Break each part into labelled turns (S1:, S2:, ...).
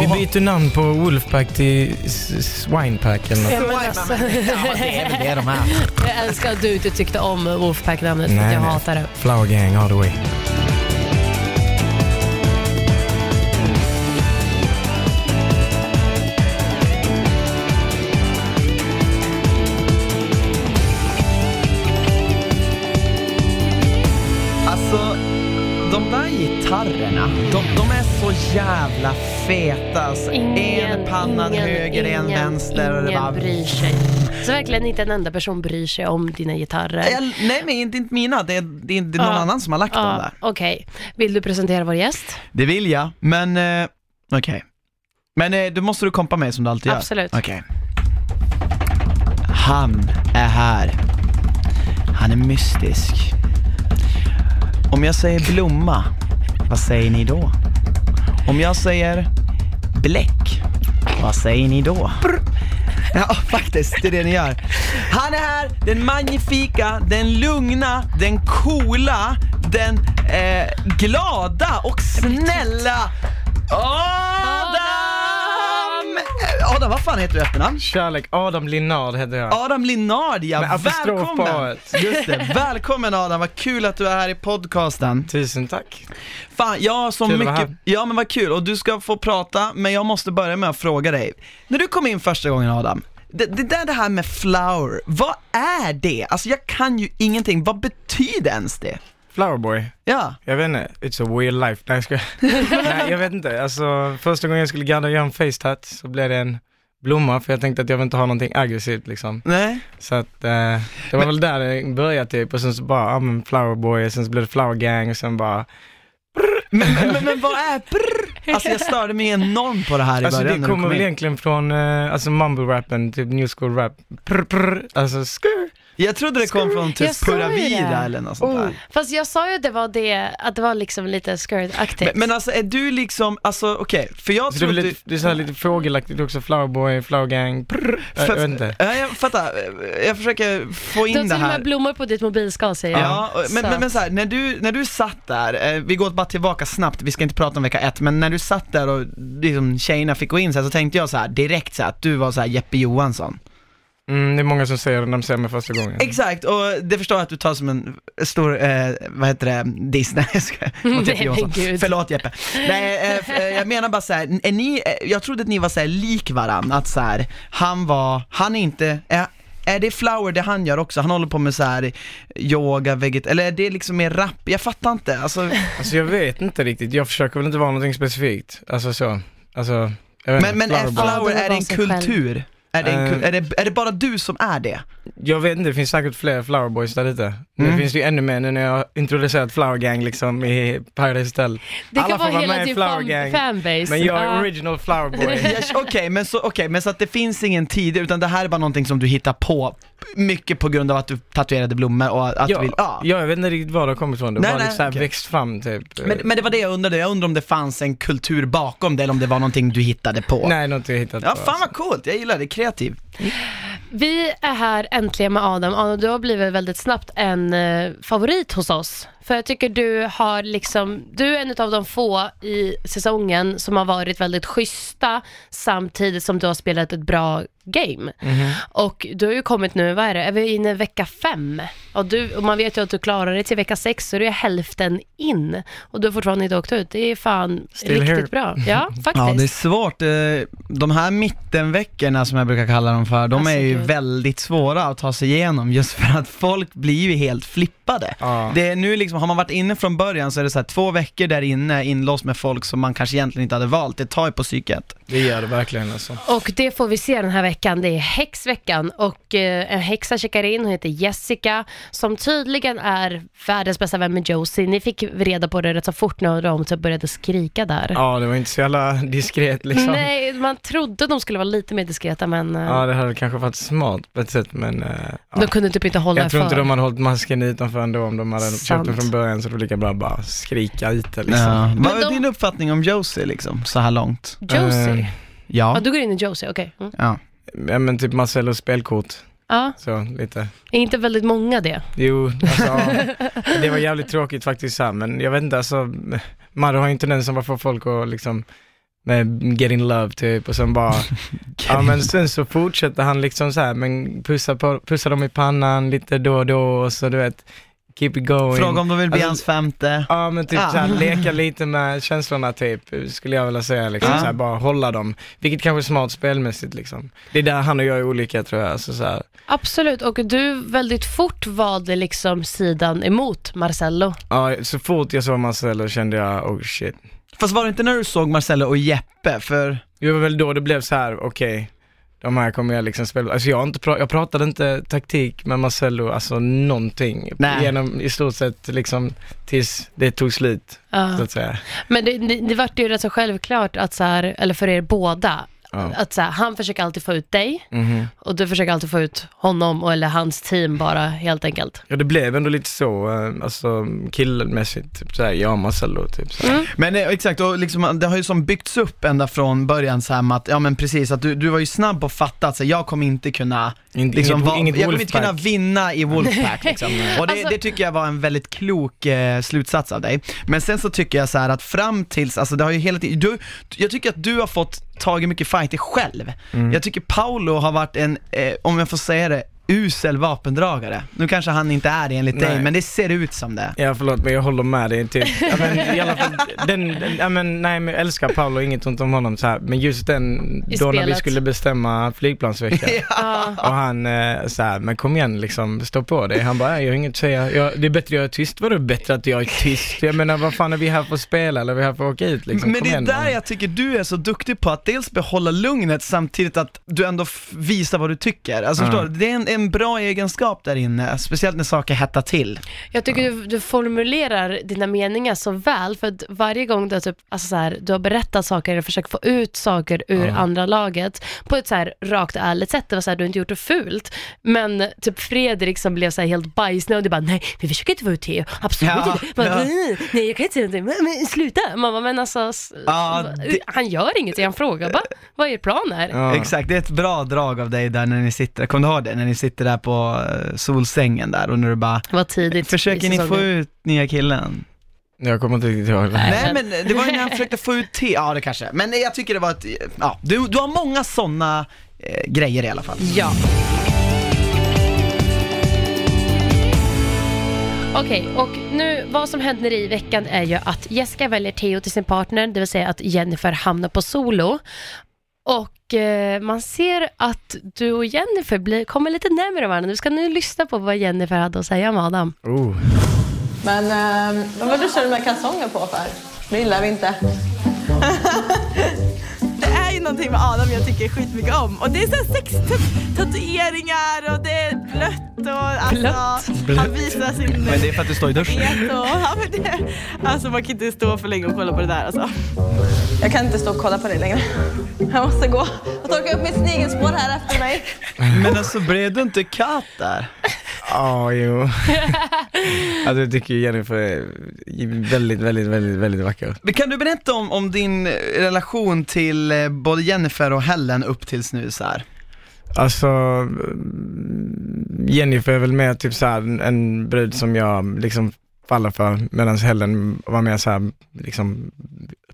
S1: Vi byter namn på Wolfpack till Swinepack eller något.
S2: Ja, men alltså,
S3: Ja, det är väl det de är.
S2: jag älskar att du inte tyckte om Wolfpack-namnet för att
S1: Nej,
S2: jag hatar det.
S1: Flower Gang all the way.
S3: Jävla feta. Alltså, en pannan
S2: ingen,
S3: höger, en
S2: ingen,
S3: vänster och det
S2: Ingen
S3: bara...
S2: bryr sig. Så verkligen inte en enda person bryr sig om dina gitarrer.
S3: Jag, nej, men inte, inte mina. Det är, det är, någon
S2: Ja.
S3: annan som har lagt dem
S2: Ja,
S3: där.
S2: Okej, vill du presentera vår gäst?
S3: Det vill jag, men eh, okej. Men eh, då måste du kompa mig som du alltid gör.
S2: Absolut.
S3: Okej. Han är här. Han är mystisk. Om jag säger blomma, vad säger ni då? Om jag säger bläck, vad säger ni då? Ja, faktiskt, det är det ni gör. Han är här, den magnifika, den lugna, den coola, den eh, glada och snälla Adam! Eh, Adam, vad fan heter du efternamn?
S1: Kärlek, Adam Linnard heter jag.
S3: Adam Linnard, ja.
S1: Med apostrof på
S3: Välkommen! Just det, välkommen Adam, vad kul att du är här i podcasten.
S1: Tusen tack.
S3: Fan, jag har så
S1: Kul att vara
S3: mycket,
S1: här.
S3: ja men vad kul, och du ska få prata, men jag måste börja med att fråga dig. När du kom in första gången Adam, det, det där det här med flower, vad är det? Alltså jag kan ju ingenting, vad betyder ens det?
S1: Flowerboy.
S3: Ja,
S1: Jag vet inte, it's a weird life. Nej, jag skojar. Nej, jag vet inte. Alltså, första gången jag skulle gadda och göra en face tat så blev det en blomma för jag tänkte att jag vill inte ha någonting aggressivt liksom.
S3: nej?
S1: Så att eh, det var väl där det började typ och sen så bara, ja men flowerboy och sen så blev det flower gang och sen bara,
S3: Men, men, men, men vad är brr? Alltså jag störde mig enormt på det här i
S1: alltså
S3: början
S1: det
S3: när du
S1: kommer
S3: kom
S1: väl egentligen från, eh, alltså mumble rappen, typ new school rap, prr, prr, alltså skur.
S3: Jag trodde det kom från typ
S2: Jag sa ju
S3: Pura
S2: det.
S3: Vida eller något sånt där.
S2: Fast jag sa ju att det var det, att det var liksom lite skirt-aktigt.
S3: Men, men alltså är du liksom, alltså okej, för jag
S1: Så det är väl
S3: trodde...
S1: lite, det är så här lite fågelaktigt också, flowerboy, flower gang, prr, jag, jag vet inte.
S3: Ja, jag fattar, jag försöker få
S2: du
S3: in
S2: har
S3: det
S2: till och
S3: här.
S2: med blommor på ditt mobilskal säger jag.
S3: Ja, och- men,
S2: Så
S3: men, men så här, när du, när du satt där, eh, vi går bara tillbaka snabbt, vi ska inte prata om vecka ett, men när du satt där och liksom tjejerna fick gå in så, här, så tänkte jag så här direkt så här, att du var så här Jeppe Johansson.
S1: Mm, det är många som säger det när de ser mig första gången.
S3: Exakt, och det förstår jag att du tar som en stor, eh, vad heter det, diss, nej jag skojar. Förlåt, Jeppe
S2: gud.
S3: Förlåt Jeppe. Nej, eh, eh, jag menar bara så här, är ni, eh, jag trodde att ni var så här lik varann, att så här, han var, han är inte, är, är det flower det han gör också? Han håller på med så här yoga, veget, eller är det liksom mer rap? Jag fattar inte, alltså,
S1: Alltså jag vet inte riktigt, jag försöker väl inte vara någonting specifikt. Alltså så, alltså, jag vet
S3: men,
S1: inte,
S3: men är
S1: flowerboy.
S2: Ja,
S3: flower, är det en kultur? Är det, en,
S1: Eh.
S3: är, det, är det bara du som är det?
S1: Jag vet inte, det finns säkert fler flowerboys där ute.
S3: Mm.
S1: Det finns det ju ännu mer nu när jag har introducerat flower gang liksom i Paradise Hotel.
S2: Det
S1: Alla
S2: kan
S1: får
S2: vara
S1: vara
S2: hela
S1: med i
S2: din
S1: Flower
S2: fan,
S1: Gang.
S2: fanbase.
S1: Men jag är
S2: Ja.
S1: original flowerboy.
S3: Yes, Okej, men, så, okay, men så att det finns ingen tid, utan det här är bara någonting som du hittar på, mycket på grund av att du tatuerade blommor och att
S1: ja,
S3: du vill, ja.
S1: ja, jag vet inte riktigt var det har kommit ifrån, det
S3: Nej,
S1: har bara
S3: nej,
S1: liksom
S3: okej.
S1: växt fram typ.
S3: Men, men det var det jag undrade, jag undrar om det fanns en kultur bakom det eller om det var någonting du hittade på.
S1: Nej, något jag hittat
S3: Ja,
S1: på,
S3: fan
S1: alltså.
S3: vad coolt, jag gillar det, kreativ.
S2: Vi är här äntligen med Adam. Adam, du har blivit väldigt snabbt en eh, favorit hos oss. För jag tycker du har liksom, du är en av de få i säsongen som har varit väldigt schyssta samtidigt som du har spelat ett bra game.
S1: Mhm.
S2: Och du har ju kommit nu, vad är det, är vi inne i vecka fem? Och, du, och man vet ju att du klarar dig till vecka sex, så du är hälften in. Och du har fortfarande inte åkt ut. Det är fan
S1: Still
S2: riktigt
S1: here.
S2: bra. Ja, faktiskt.
S3: Ja, det är svårt. eh, De här mittenveckorna som jag brukar kalla dem för, de
S2: Alltså,
S3: är ju
S2: gud.
S3: väldigt svåra att ta sig igenom just för att folk blir ju helt flippade.
S1: Ja.
S3: Det är nu liksom, har man varit inne från början så är det så här två veckor där inne inlåst med folk som man kanske egentligen inte hade valt. Det tar ju på psyket.
S1: Det gör det verkligen alltså.
S2: Och det får vi se den här veckan. Det är häxveckan och eh, en häxa checkar in, hon heter Jessica, som tydligen är världens bästa vän med Josie. Ni fick reda på det rätt så fort när de typ började skrika där.
S1: Ja, det var inte så jävla diskret liksom.
S2: Nej, man trodde de skulle vara lite mer diskreta men eh,
S1: Ja, det hade kanske varit smart på ett sätt, men eh, ja.
S2: de kunde typ inte hålla
S1: Jag tror inte
S2: för.
S1: de hade hållit masken utanför ändå om de hade köpt den
S2: Sant.
S1: från början så det var lika bra att bara skrika ut det liksom.
S3: Ja. Vad
S2: Men
S3: är
S2: de-
S3: din uppfattning om Josie liksom, så här långt?
S2: Josie?
S1: Eh,
S2: ja,
S3: Ja.
S2: du går in i Josie, okej. Mm.
S3: ja.
S1: Ja men typ Marcellos spelkort,
S2: Ja,
S1: så lite.
S2: är inte väldigt många det?
S1: Jo, alltså, ja. det var jävligt tråkigt faktiskt så här, men jag vet inte alltså, Madde har ju inte den som var för folk att liksom med Get In Love typ och sen bara, ja men sen så fortsätter han liksom så här, men pussa, på, pussa dem i pannan lite då och då och så du vet, keep it going.
S3: Fråga om de vill bli
S1: Alltså-
S3: hans femte.
S1: Ja men typ
S3: Ah.
S1: såhär, leka lite med känslorna typ, skulle jag vilja säga liksom,
S3: Ah.
S1: såhär, bara hålla dem. Vilket kanske är smart spelmässigt liksom. Det är där han och jag är olika tror jag, alltså, såhär.
S2: Absolut, och du väldigt fort valde liksom sidan emot Marcello.
S1: Ja, så fort jag såg Marcelo kände jag, oh shit.
S3: Fast var det inte när du såg Marcello och Jeppe? För
S1: Det var väl då det blev så här: okej, de här kommer jag liksom spela, alltså jag, inte pra- jag pratade inte taktik med Marcello, alltså någonting,
S3: Nej.
S1: genom i stort sett liksom tills det tog slut,
S2: Ja.
S1: så att säga.
S2: Men det, det, det vart ju rätt så självklart att så här, eller för er båda,
S1: Ja.
S2: att så här, han försöker alltid få ut dig
S1: Mhm.
S2: och du försöker alltid få ut honom och, eller hans team bara helt enkelt.
S1: Ja det blev ändå lite så, eh, alltså killmässigt, typ såhär, jag och Marcello typ så.
S2: Mm.
S3: Men eh, exakt, och liksom, det har ju som byggts upp ända från början så här med att, ja men precis, att du, du var ju snabb på att fatta att så, här, jag kommer inte kunna,
S1: Inte,
S3: liksom,
S1: inget, inget
S3: jag kommer inte kunna vinna i Wolfpack liksom. Och det,
S2: Alltså-
S3: det tycker jag var en väldigt klok eh, slutsats av dig. Men sen så tycker jag så här att fram tills, alltså det har ju hela tiden, du, jag tycker att du har fått tagit mycket fighter själv.
S1: Mm.
S3: Jag tycker Paolo har varit en, eh, om jag får säga det, usel vapendragare. Nu kanske han inte är det enligt dig,
S1: Nej.
S3: men det ser ut som det.
S1: Ja förlåt men jag håller med dig typ. Ja, men, i alla fall, den, den, ja, men, nej men jag älskar Paolo, inget ont om honom så här. men just den,
S2: I
S1: då när vi
S2: spelet.
S1: skulle bestämma flygplansvecka.
S2: Ja.
S1: Och han eh, så här, men kom igen liksom, stå på dig. Han bara, "Nej, jag har inget att säga. Jag, det är bättre jag är tyst. Vadå bättre att jag är tyst? Jag menar vad fan är vi här för att spela eller är vi här för att åka ut liksom?
S3: Men
S1: Kom
S3: det är
S1: igen,
S3: där
S1: man.
S3: jag tycker du är så duktig på att dels behålla lugnet samtidigt att du ändå visar vad du tycker. Alltså
S1: Ja.
S3: förstår du? Det är en, en bra egenskap där inne, speciellt när saker hettar till.
S2: Jag tycker du, du formulerar dina meningar så väl, för att varje gång du har, typ, alltså så här, du har berättat saker eller försökt få ut saker ur
S1: Ja.
S2: andra laget på ett så här rakt och ärligt sätt, det var så här, du har inte gjort det fult, men typ Fredrik som blev så här helt bajsnödig, bara nej, vi försöker inte få ut Theo, absolut
S3: Ja,
S2: inte. Man,
S3: ja.
S2: nej, nej, jag kan inte säga någonting, men, sluta. Man bara, men alltså,
S3: Ja, det-
S2: han gör inget, han frågar bara vad er plan är.
S1: Ja.
S3: Exakt, det är ett bra drag av dig där när ni sitter, kommer du ihåg det? När ni sitter där på eh, solsängen där och när du bara,
S2: Vad tidigt
S3: försöker
S2: i
S3: ni få ut nya killen?
S1: Jag kommer inte riktigt ihåg det.
S2: Nej.
S3: Nej men det var ju när han försökte få ut te, ja det kanske, men jag tycker det var ett, ja, du, du har många sådana eh, grejer i alla fall.
S2: Ja. Okej, och nu vad som händer i veckan är ju att Jessica väljer Theo till sin partner, det vill säga att Jennifer hamnar på solo. Och eh, man ser att du och Jennifer blir, kommer lite närmare varandra. Du ska nu lyssna på vad Jennifer hade att säga om Adam.
S1: Oh.
S4: Men eh, vad var du körde med kalsonger på för? Det gillar vi inte.
S5: Det någonting med Adam jag tycker skitmycket om. Och det är så här sex tatueringar och det är blött och alltså, han visar sin
S3: Men det är för att du står i duschen.
S5: het och, ja, men det, alltså man kan inte stå för länge och kolla på det där alltså.
S4: Jag kan inte stå och kolla på dig längre. Jag måste gå och torka upp mitt snigelspår här efter mig.
S3: Men alltså blev du inte katt där?
S1: Ja, jo. alltså jag tycker Jennifer är väldigt, väldigt, väldigt, väldigt vacker.
S3: Men Kan du berätta om, om din relation till eh, både Jennifer och Helen upp tills nu så här?
S1: Alltså, Jennifer är väl mer typ så här en brud som jag liksom faller för, medan Helen var mer så här liksom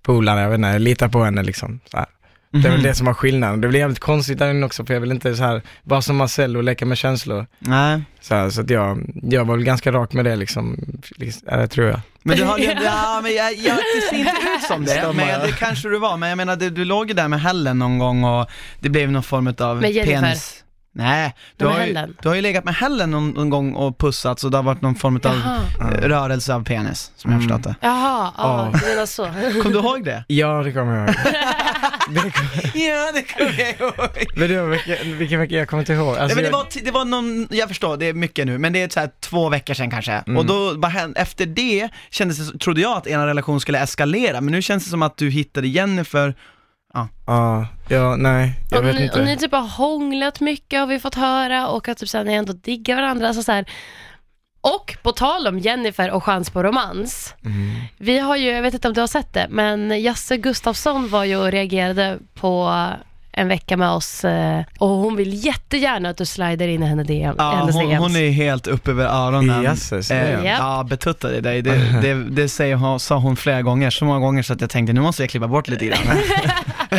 S1: polare, jag vet inte, jag litar på henne liksom. Så här. Det är väl
S3: Mhm.
S1: det som var skillnaden. Det blir jävligt konstigt där inne också för jag vill inte så här vara som Marcel och leka med känslor.
S3: Nej.
S1: Så, här, så att jag, jag var väl ganska rak med det liksom, liksom ja, det tror jag.
S3: Men du har ja men jag, jag, det ser inte ut som det,
S1: Stämmer.
S3: men det kanske du var. Men jag menar, du, du låg ju där med Helen någon gång och det blev någon form av
S2: Med Jennifer?
S3: penis. Nej, du har, ju, du har ju legat med Helen någon, någon gång och pussat så det har varit någon form av
S2: Jaha,
S3: eh, rörelse av penis, som jag har
S1: Mm.
S3: förstått
S2: Jaha ja,
S1: Ja.
S2: du menar så.
S3: det. Kommer du ihåg det?
S1: Ja, det kommer jag ihåg.
S3: Ja, det kommer jag ihåg.
S1: men det var vilken, vilken vecka jag kommer inte ihåg.
S3: Nej,
S1: Alltså,
S3: men det
S1: jag-
S3: var, det var någon, jag förstår, det är mycket nu, men det är så här två veckor sedan kanske.
S1: Mm.
S3: Och då, hände- efter det kändes det, trodde jag att er relation skulle eskalera, men nu känns det som att du hittade Jennifer,
S1: Ja, ja, nej, jag
S2: och,
S1: vet
S2: ni,
S1: inte.
S2: och ni typ har hånglat mycket har vi fått höra och att typ så här, ni ändå diggar varandra. Alltså så här. Och på tal om Jennifer och chans på romans.
S1: Mm.
S2: Vi har ju, jag vet inte om du har sett det, men Jasse Gustafsson var ju och reagerade på en vecka med oss eh, och hon vill jättegärna att du slider in i henne DM,
S3: Ja,
S2: hennes
S3: hon,
S2: DMs.
S3: hon är helt upp över öronen.
S1: Jasses,
S3: eh,
S2: Japp.
S3: ja, betuttad i dig. Det, det, det säger hon, sa hon flera gånger, så många gånger så att jag tänkte nu måste jag klippa bort lite grann.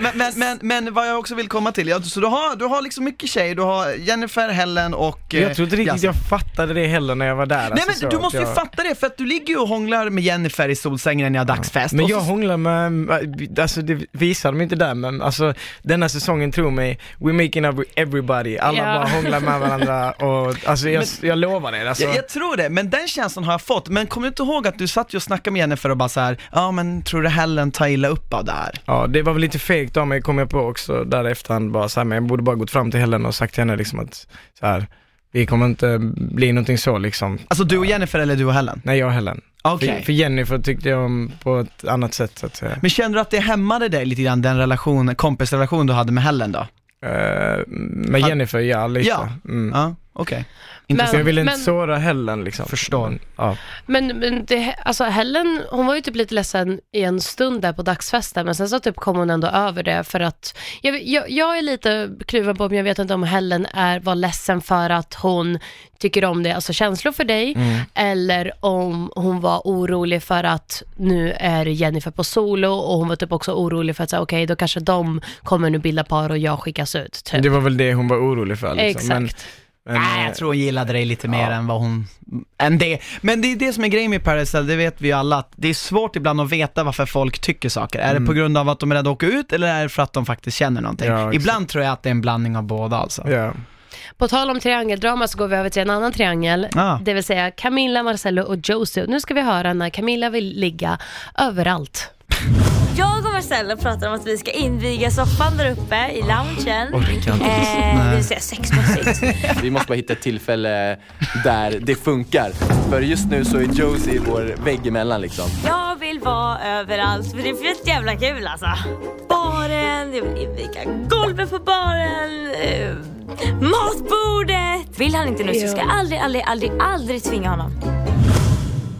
S3: Men, men, men, men vad jag också vill komma till, ja, så du har, du har liksom mycket tjejer, du har Jennifer, Helen och eh,
S1: Jag tror inte riktigt
S3: Jasmin.
S1: jag fattade det heller när jag var där.
S3: Nej
S1: alltså,
S3: men
S1: så
S3: du
S1: att
S3: måste ju
S1: jag...
S3: fatta det, för att du ligger ju och hånglar med Jennifer i solsängen när ni har dagsfest.
S1: Men
S3: och
S1: jag
S3: så-
S1: hånglar med, alltså det visar de inte där men alltså denna säsongen tro mig, we're making up with everybody, alla
S2: Ja.
S1: bara hånglar med varandra och alltså jag, jag lovar det. Alltså,
S3: jag, jag tror det, men den känslan har jag fått. Men kommer du inte ihåg att du satt ju och snackade med Jennifer och bara så här, ja men tror du Helen tar illa upp av det här?
S1: Ja, det var väl lite fegt av mig kom jag på också där efterhand bara så här, men jag borde bara gått fram till Helen och sagt till henne liksom att så här, vi kommer inte bli någonting så liksom.
S3: Alltså du och Jennifer eller du och Helen?
S1: Nej, jag och Helen.
S3: Okej.
S1: För, för Jennifer tyckte jag om på ett annat sätt så att säga.
S3: Men kände du att det hämmade dig lite grann, den relation, kompisrelation du hade med Helen då?
S1: Eh, med Jennifer, ja lite.
S3: Ja.
S1: Mm.
S3: Ja, okej.
S1: Så
S3: Intressant.
S1: jag ville inte
S2: Men-
S1: såra Helen liksom.
S3: Förstår.
S1: Men, Ja.
S2: Men, men det, alltså Helen, hon var ju typ lite ledsen i en stund där på dagsfesten, men sen så typ kom hon ändå över det för att, jag, jag, jag är lite kluven på om jag vet inte om Helen är, var ledsen för att hon tycker om det, alltså känslor för dig,
S1: Mm.
S2: eller om hon var orolig för att nu är Jennifer på solo och hon var typ också orolig för att säga okej, då kanske de kommer nu bilda par och jag skickas ut. Typ.
S1: Det var väl det hon var orolig för liksom.
S2: Exakt.
S1: Men, men,
S3: Nej,
S1: eh,
S3: jag tror hon gillade dig lite mer än vad hon, än det. Men det är det som är grejen med Paradise Hotel, det vet vi ju alla, att det är svårt ibland att veta varför folk tycker saker. Är det på grund av att de är rädda att åka ut eller är det för att de faktiskt känner någonting?
S1: Ja, exakt.
S3: ibland tror jag att det är en blandning av båda alltså.
S1: Ja.
S2: På tal om triangeldrama så går vi över till en annan triangel,
S3: Ah.
S2: det vill säga Camilla, Marcello och Josie. Nu ska vi höra när Camilla vill ligga överallt.
S6: Jag och Marcella pratar om att vi ska inviga soffan där uppe i loungen.
S1: Orkar inte.
S6: Eh, det vill säga sexmässigt.
S7: Vi måste bara hitta ett tillfälle där det funkar. För just nu så är Josie vår vägg emellan liksom.
S6: Jag vill vara överallt för det är fett jävla kul alltså. Baren, jag vill inviga golvet på baren, eh, matbordet. Vill han inte nu så ska jag aldrig, aldrig, aldrig, aldrig tvinga honom.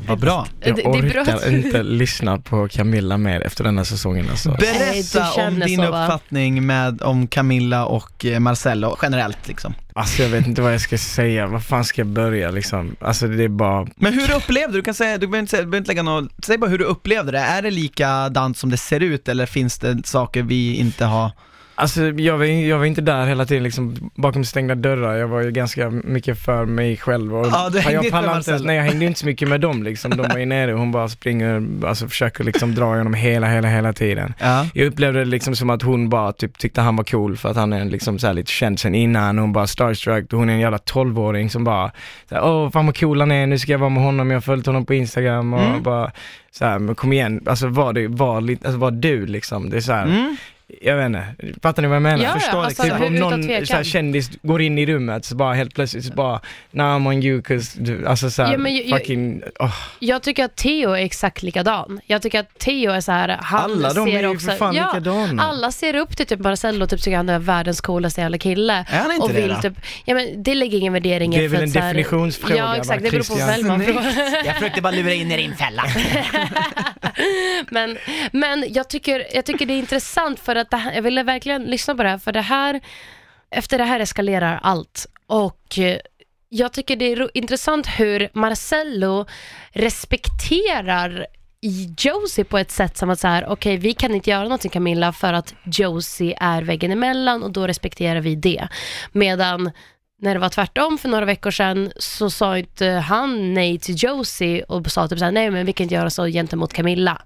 S3: Vad bra.
S1: Jag
S2: Det-
S1: orkar inte lyssna på Camilla mer efter denna säsongen alltså.
S2: Nej, du
S3: Berätta om
S2: känner
S3: din
S2: så,
S3: uppfattning med, om Camilla och eh, Marcello generellt liksom.
S1: Alltså jag vet inte vad jag ska säga, vad fan ska jag börja liksom? Alltså det är bara,
S3: Men hur upplevde du? Du kan säga, du behöver inte, säga, du behöver inte lägga något, säg bara hur du upplevde det. Är det likadant som det ser ut eller finns det saker vi inte har?
S1: Alltså jag var, jag var inte där hela tiden liksom bakom stängda dörrar, jag var ju ganska mycket för mig själv och
S3: Ja, du hängde
S1: jag pallade inte, nej jag hängde inte så mycket med dem liksom, de var ju nere och hon bara springer, alltså försöker liksom dra igenom hela, hela, hela tiden.
S3: Ja.
S1: Jag upplevde det liksom som att hon bara typ tyckte han var cool för att han är liksom så lite känd sen innan, hon bara starstruck, hon är en jävla 12-åring som bara så här, åh fan vad cool han är, nu ska jag vara med honom, jag har följt honom på Instagram. Och
S3: Mm.
S1: bara så här, men kom igen, alltså var det, var alltså var du liksom, det är så här,
S3: Mm.
S1: Jag vet inte, fattar ni vad jag menar?
S2: Ja,
S3: förstår
S2: alltså,
S1: Typ om någon så här, kändis går in i rummet så bara helt plötsligt så bara, now I'm on you 'cause du, alltså såhär,
S2: Ja, ju-
S1: fucking, åh.
S2: Jag tycker att Theo är exakt likadan. Jag tycker att Theo är så här, han
S1: alla de
S2: ser
S1: är ju
S2: också,
S1: för fan
S2: ja,
S1: likadana.
S2: alla ser upp till typ Marcello och typ tycker han är världens coolaste jävla kille.
S3: Är han inte
S2: och
S3: det
S2: vill
S3: då?
S2: typ, ja men det lägger ingen värdering i
S1: Det är väl en
S2: så här-
S1: definitionsfråga
S2: Ja exakt, det beror på vem man frågar.
S3: Jag försökte bara lura in er i en fälla.
S2: Men, men jag, tycker, jag tycker det är intressant för att det här, jag ville verkligen lyssna på det här, för det här, efter det här eskalerar allt. Och eh, jag tycker det är intressant hur Marcello respekterar Josie på ett sätt som att så här, okej vi kan inte göra någonting Camilla för att Josie är väggen emellan och då respekterar vi det. Medan när det var tvärtom för några veckor sedan så sa inte han nej till Josie och sa typ såhär, nej men vi kan inte göra så gentemot Camilla.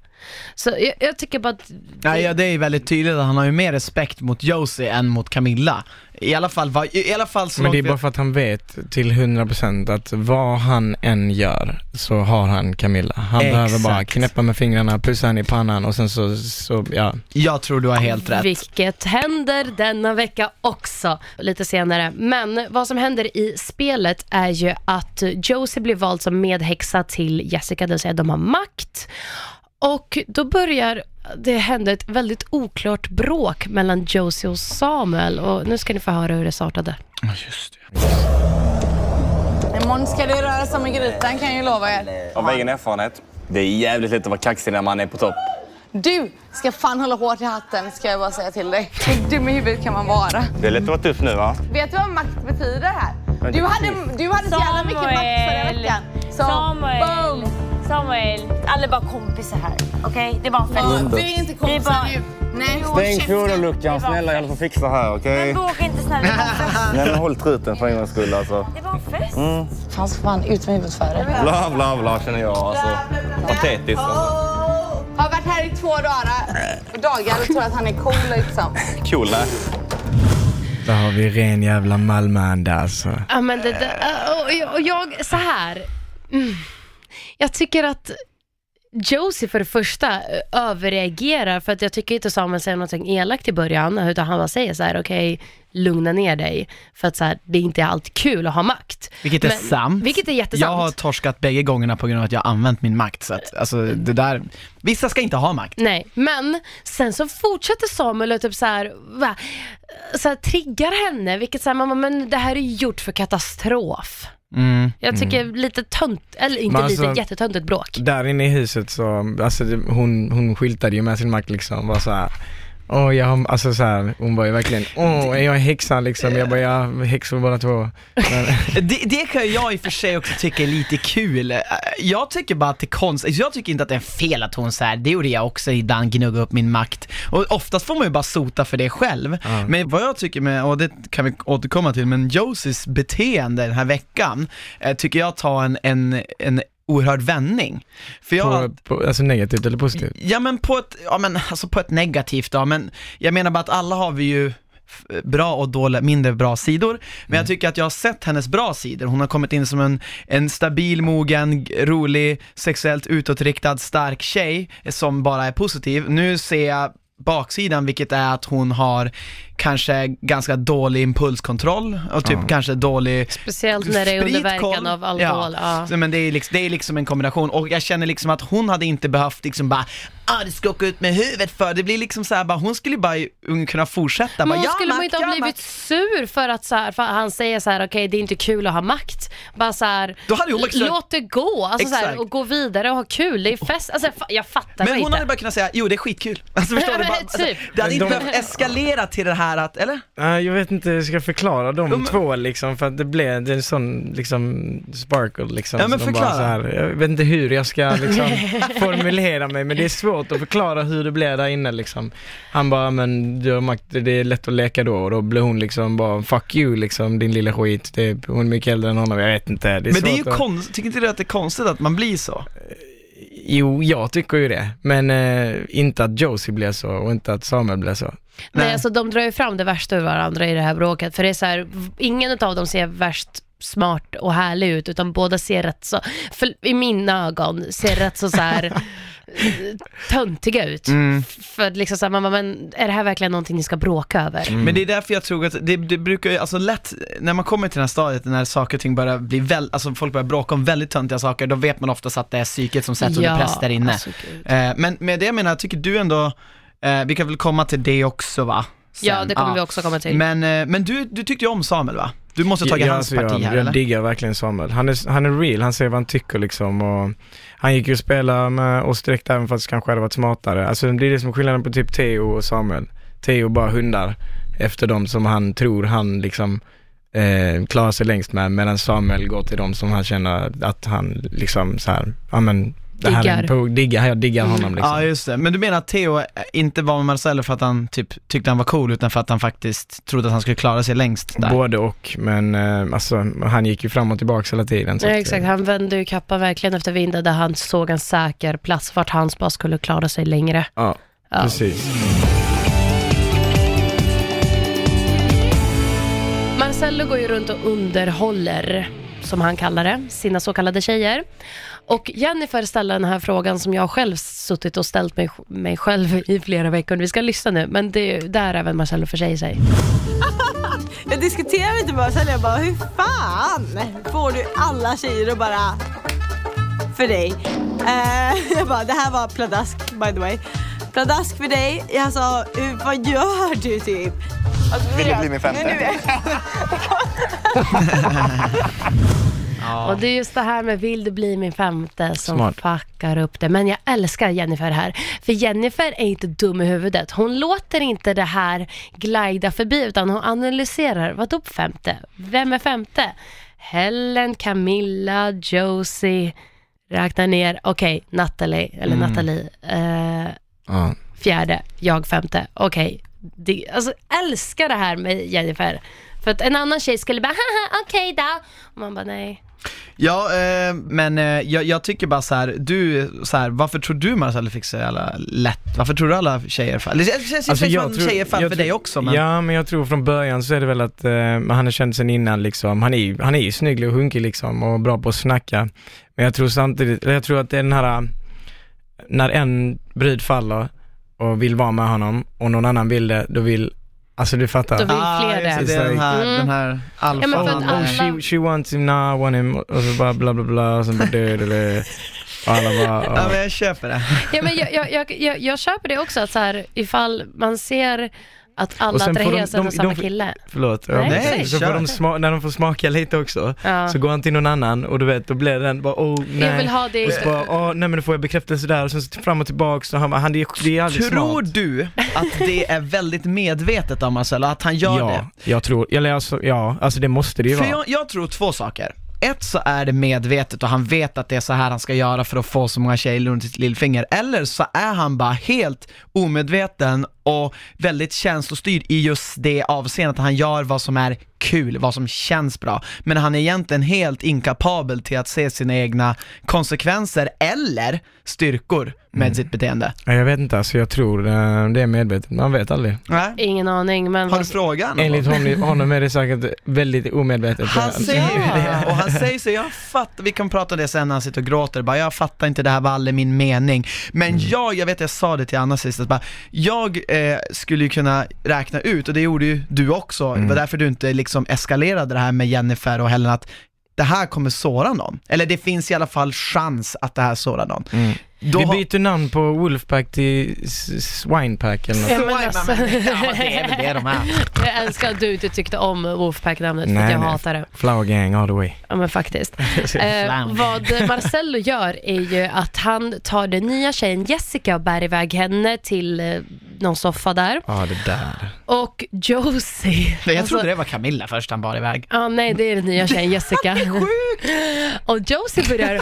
S2: Så jag, jag tycker bara att...
S3: Ja, ja, det är väldigt tydligt att han har ju mer respekt mot Josie än mot Camilla. I alla fall, vad- i alla fall så
S1: Men det är bara för att han vet till 100% att vad han än gör så har han Camilla. Han
S3: Exakt.
S1: behöver bara knäppa med fingrarna, pussa henne i pannan och sen så, så ja.
S3: Jag tror du har helt rätt.
S2: Vilket händer denna vecka också, lite senare. Men vad som händer i spelet är ju att Josie blir vald som medhäxa till Jessica, det vill säga de har makt. Och då börjar det hända ett väldigt oklart bråk mellan Josie och Samuel och nu ska ni få höra hur det startade.
S3: Ja, just det.
S4: Imorgon ska det röras om i grytan kan jag ju lova er.
S8: Av egen erfarenhet. Det är jävligt lätt att vara kaxig när man är på topp.
S4: Du ska fan hålla hårt i hatten ska jag bara säga till dig. Hur dum i huvudet kan man vara?
S8: Det är lätt att vara tuff nu va?
S4: Vet du vad makt betyder här? Du hade, du hade så jävla mycket makt förra veckan. Så,
S6: Samuel.
S4: boom!
S6: Samuel, alla är bara kompisar här. Okej? Det är bara en fest.
S4: Vi är inte
S6: Det är
S4: kompisar
S6: bara-
S4: nu. Nej,
S8: Stäng
S4: käften.
S8: fodorluckan snälla, jag håller på att fixa här okej?
S6: Men bråka inte snälla.
S8: Nej men håll truten för en gångs skull alltså.
S6: Det bara en fest.
S4: Fan ska fan ut med huvudet för det.
S8: Bla bla bla känner jag alltså. Patetiskt alltså.
S4: Har varit här i två dagar, dagar och tror att han är cool liksom.
S8: Cool nej.
S1: Där har vi ren jävla Malmöanda alltså.
S2: Ja men det, det och jag, och jag, så här. Mm. Jag tycker att Josie för det första eh, överreagerar för att jag tycker inte Samuel säger någonting elakt i början utan han bara säger så här: okej, lugna ner dig. För att så här, det är inte alltid kul att ha makt.
S3: Vilket är
S2: Men-
S3: sant.
S2: Vilket är jättesant.
S3: Jag har torskat bägge gångerna på grund av att jag har använt min makt. Så att, alltså, det där, vissa ska inte ha makt.
S2: Nej, men sen så fortsätter Samuel och typ så här, va, så här triggar henne, vilket så här, mamma, men det här är gjort för katastrof.
S3: Mm.
S2: Jag tycker lite tönt, eller inte
S1: alltså-
S2: lite, jättetöntigt bråk.
S1: Där inne i huset så, alltså hon, hon skyltade ju med sin makt liksom, var så här. Åh, jag har, alltså så här, hon var ju verkligen, åh, jag är häxan liksom, jag bara, ja, häxor båda två.
S3: Det, det kan jag i och för sig också tycka är lite kul. Eh, Jag tycker bara att det är konstigt, jag tycker inte att det är fel att hon så här, det gjorde jag också ibland, gnugga upp min makt. Och oftast får man ju bara sota för det själv. Men vad jag tycker med, och det kan vi återkomma till, men Josies beteende den här veckan, eh, tycker jag tar en, en, en oerhörd vändning. För jag,
S1: på, på, alltså negativt eller positivt?
S3: Ja men på ett, ja men alltså på ett negativt då, men jag menar bara att alla har vi ju bra och dåliga, mindre bra sidor. Men jag tycker att jag har sett hennes bra sidor. Hon har kommit in som en, en stabil, mogen, rolig, sexuellt utåtriktad, stark tjej som bara är positiv. Nu ser jag baksidan, vilket är att hon har kanske ganska dålig impulskontroll och typ
S1: Ja.
S3: kanske dålig
S2: Speciellt när det är under verkan av alkohol. Ja.
S3: Så, men det är, liksom, det är liksom en kombination och jag känner liksom att hon hade inte behövt liksom bara ah det ska åka ut med huvudet för, det blir liksom så här, bara, hon skulle bara kunna fortsätta.
S2: Men
S3: bara,
S2: hon
S3: ja,
S2: skulle man
S3: makt,
S2: inte ha
S3: ja,
S2: blivit
S3: makt.
S2: sur för att så här, för han säger så här: okej det är inte kul att ha makt. Bara så här,
S3: Då hade hon också-
S2: låt det gå, alltså så här,
S3: Exakt.
S2: och gå vidare och ha kul. Det är fest, alltså jag fa- jag fattar
S3: Men hon
S2: inte.
S3: hade bara kunnat säga, jo det är skitkul. Alltså förstår du? Bara, alltså,
S2: typ.
S3: det hade inte
S1: de-
S3: behövt eskalera till det här att, eller?
S1: Nej, jag vet inte hur jag ska förklara de
S3: men-
S1: två liksom, för att det blev det är en sån liksom sparkle liksom.
S3: Ja, men förklara.
S1: så här, jag vet inte hur jag ska liksom formulera mig, men det är svårt att förklara hur det blev där inne liksom. Han bara, men du har makt, det är lätt att leka då, och då blev hon liksom bara, fuck you liksom, din lilla skit. Det är, hon är mycket äldre än honom, jag vet inte. Det är
S3: Men det är ju
S1: att-
S3: konstigt, tycker inte du att det är konstigt att man blir så?
S1: Jo, jag tycker ju det, men eh, inte att Josie blev så och inte att Samuel blev så.
S2: Nej,
S3: Nej.
S2: alltså de drar ju fram det värsta ur varandra i det här bråket. För det är så här, ingen av dem ser värst smart och härlig ut, utan båda ser rätt så, för i mina ögon, ser rätt så, så här töntiga ut.
S3: Mm.
S2: För liksom så här, man bara, men är det här verkligen någonting ni ska bråka över?
S3: Men det är därför jag tror att det, det brukar ju, alltså lätt, när man kommer till det här stadiet när saker och ting börjar bli väl, alltså folk börjar bråka om väldigt töntiga saker, då vet man oftast att det är psyket som sätts under press där inne.
S2: alltså.
S3: Eh, men med det jag menar, tycker du ändå, eh, vi kan väl komma till det också va? Sen.
S2: Ja, det kommer vi också komma till.
S3: Men, eh, men du, du tyckte ju om Samuel va? Du måste tagit
S1: Ja,
S3: hans
S1: alltså,
S3: parti
S1: jag,
S3: här
S1: jag
S3: eller?
S1: diggar verkligen Samuel. Han är, han är real, han säger vad han tycker liksom och han gick ju och spelade med oss direkt även fast kanske hade varit smartare. Alltså det är det som är skillnaden på typ Theo och Samuel. Theo bara hundar efter dem som han tror han liksom eh, klarar sig längst med medan Samuel går till dem som han känner att han liksom så här, ja men det här är en
S2: Diggar.
S1: på, diggar, jag diggar honom liksom.
S3: Ja just det, men du menar att Theo eh, inte var med Marcello för att han typ tyckte han var cool utan för att han faktiskt trodde att han skulle klara sig längst där?
S1: Både och, men eh, alltså han gick ju fram och tillbaka hela tiden. så
S2: Ja,
S1: att, eh,
S2: exakt, han vände ju kappan verkligen efter vinden där han såg en säker plats vart hans bara skulle klara sig längre.
S1: Ja,
S2: Ja.
S1: precis.
S2: Marcello går ju runt och underhåller, som han kallar det, sina så kallade tjejer. Och Jennifer ställer den här frågan som jag själv suttit och ställt mig, mig själv i flera veckor. Vi ska lyssna nu, men det, där även Marcello försäger sig.
S5: Jag diskuterar lite bara sen jag bara, hur fan får du alla tjejer att bara för dig? Eh, jag bara, det här var pladask by the way. Pladask för dig. Jag sa, vad gör du typ? Alltså,
S8: Vill du bli min femte?
S5: Nej, nu är-
S2: Och det är just det här med vill du bli min femte som
S1: Smart.
S2: fuckar upp det. Men jag älskar Jennifer här. För Jennifer är inte dum i huvudet. Hon låter inte det här glida förbi utan hon analyserar. Vadå femte? Vem är femte? Helen, Camilla, Josie. Räkna ner. Okej, Natalie, eller Nathalie. Eh,
S1: Ja.
S2: fjärde, jag femte. Okej, det- alltså älskar det här med Jennifer. För att en annan tjej skulle bara, haha, okej då. Och man bara, nej.
S3: Ja, eh, men eh, jag, jag tycker bara så här, du, så här, varför tror du Marcel fick så jävla lätt? Varför tror du alla tjejer fall? Eller det känns alltså, som tjejer fall
S1: jag
S3: för
S1: tror-
S3: dig också men...
S1: Ja, men jag tror från början så är det väl att eh, han har känt sen innan liksom, han är ju, han är ju snygg och hunkig liksom och bra på att snacka. Men jag tror samtidigt, jag tror att det är den här, när en brud faller och vill vara med honom och någon annan vill det, då vill, alltså du fattar.
S2: Då vill
S3: Ah,
S2: fler
S3: just
S2: det.
S3: det, det är den här,
S2: Mm.
S3: den här alfa.
S2: Ja, att
S1: oh,
S2: alla-
S1: she, she wants him now, want him, och så bara bla bla bla, och sen bara dö, dö, dö. Och alla bara,
S3: Ja
S1: ja.
S3: men jag köper det.
S2: Ja, men jag, jag, jag, jag, jag köper det också, att så här, ifall man ser att alla attraheras av samma
S1: de
S2: kille.
S1: Förlåt.
S2: Nej,
S1: Ja,
S3: nej,
S1: så får de sma- när de får smaka lite också,
S2: Ja.
S1: så går han till någon annan och du vet, då blir den bara, oh nej.
S2: Jag vill ha det.
S1: Och så bara, åh nej men då får jag bekräftelse där och sen så fram och tillbaks och han bara, han, det, är, det är aldrig
S3: Tror
S1: smart.
S3: du att det är väldigt medvetet av Marcel och att han gör
S1: ja,
S3: det?
S1: jag tror, eller alltså, ja, alltså det måste det ju
S3: För
S1: vara.
S3: jag, jag tror två saker. Ett så är det medvetet och han vet att det är så här han ska göra för att få så många tjejer runt sitt lillfinger. Eller så är han bara helt omedveten och väldigt känslostyrd i just det avseendet att han gör vad som är kul, vad som känns bra. Men han är egentligen helt inkapabel till att se sina egna konsekvenser eller styrkor med
S1: Mm.
S3: sitt beteende.
S1: Ja, jag vet inte, alltså jag tror eh, det är medvetet, man vet aldrig.
S3: Nej?
S2: Ingen aning, men...
S3: Har du frågan?
S1: Enligt honom, honom är det säkert väldigt omedvetet.
S3: Han säger ju det, och han säger så, jag fattar, vi kan prata om det sen när han sitter och gråter, bara jag fattar inte, det här var aldrig min mening. Men jag, jag vet jag sa det till Anna sist, att bara, jag eh, skulle ju kunna räkna ut, och det gjorde ju du också, det var därför du inte liksom eskalerade det här med Jennifer och Helen, att det här kommer såra någon. Eller det finns i alla fall chans att det här sårar någon.
S1: Mm.
S3: Då
S1: Vi byter namn på Wolfpack till Swinepack eller något.
S2: Ja, men
S3: är
S2: alltså-
S3: ja, det är väl det de är.
S2: Jag älskar att du inte tyckte om Wolfpack-namnet, för
S1: Nej,
S2: att jag
S1: nej.
S2: hatar det.
S1: Flower gang all the way.
S2: Ja men faktiskt. Eh, vad Marcello gör är ju att han tar den nya tjejen Jessica och bär iväg henne till eh, någon soffa där.
S1: Ja, det där.
S2: Och Josie.
S3: Jag
S2: alltså-
S3: trodde det var Camilla först han bar iväg.
S2: Ja, nej det är den nya tjejen Jessica. och Josie börjar...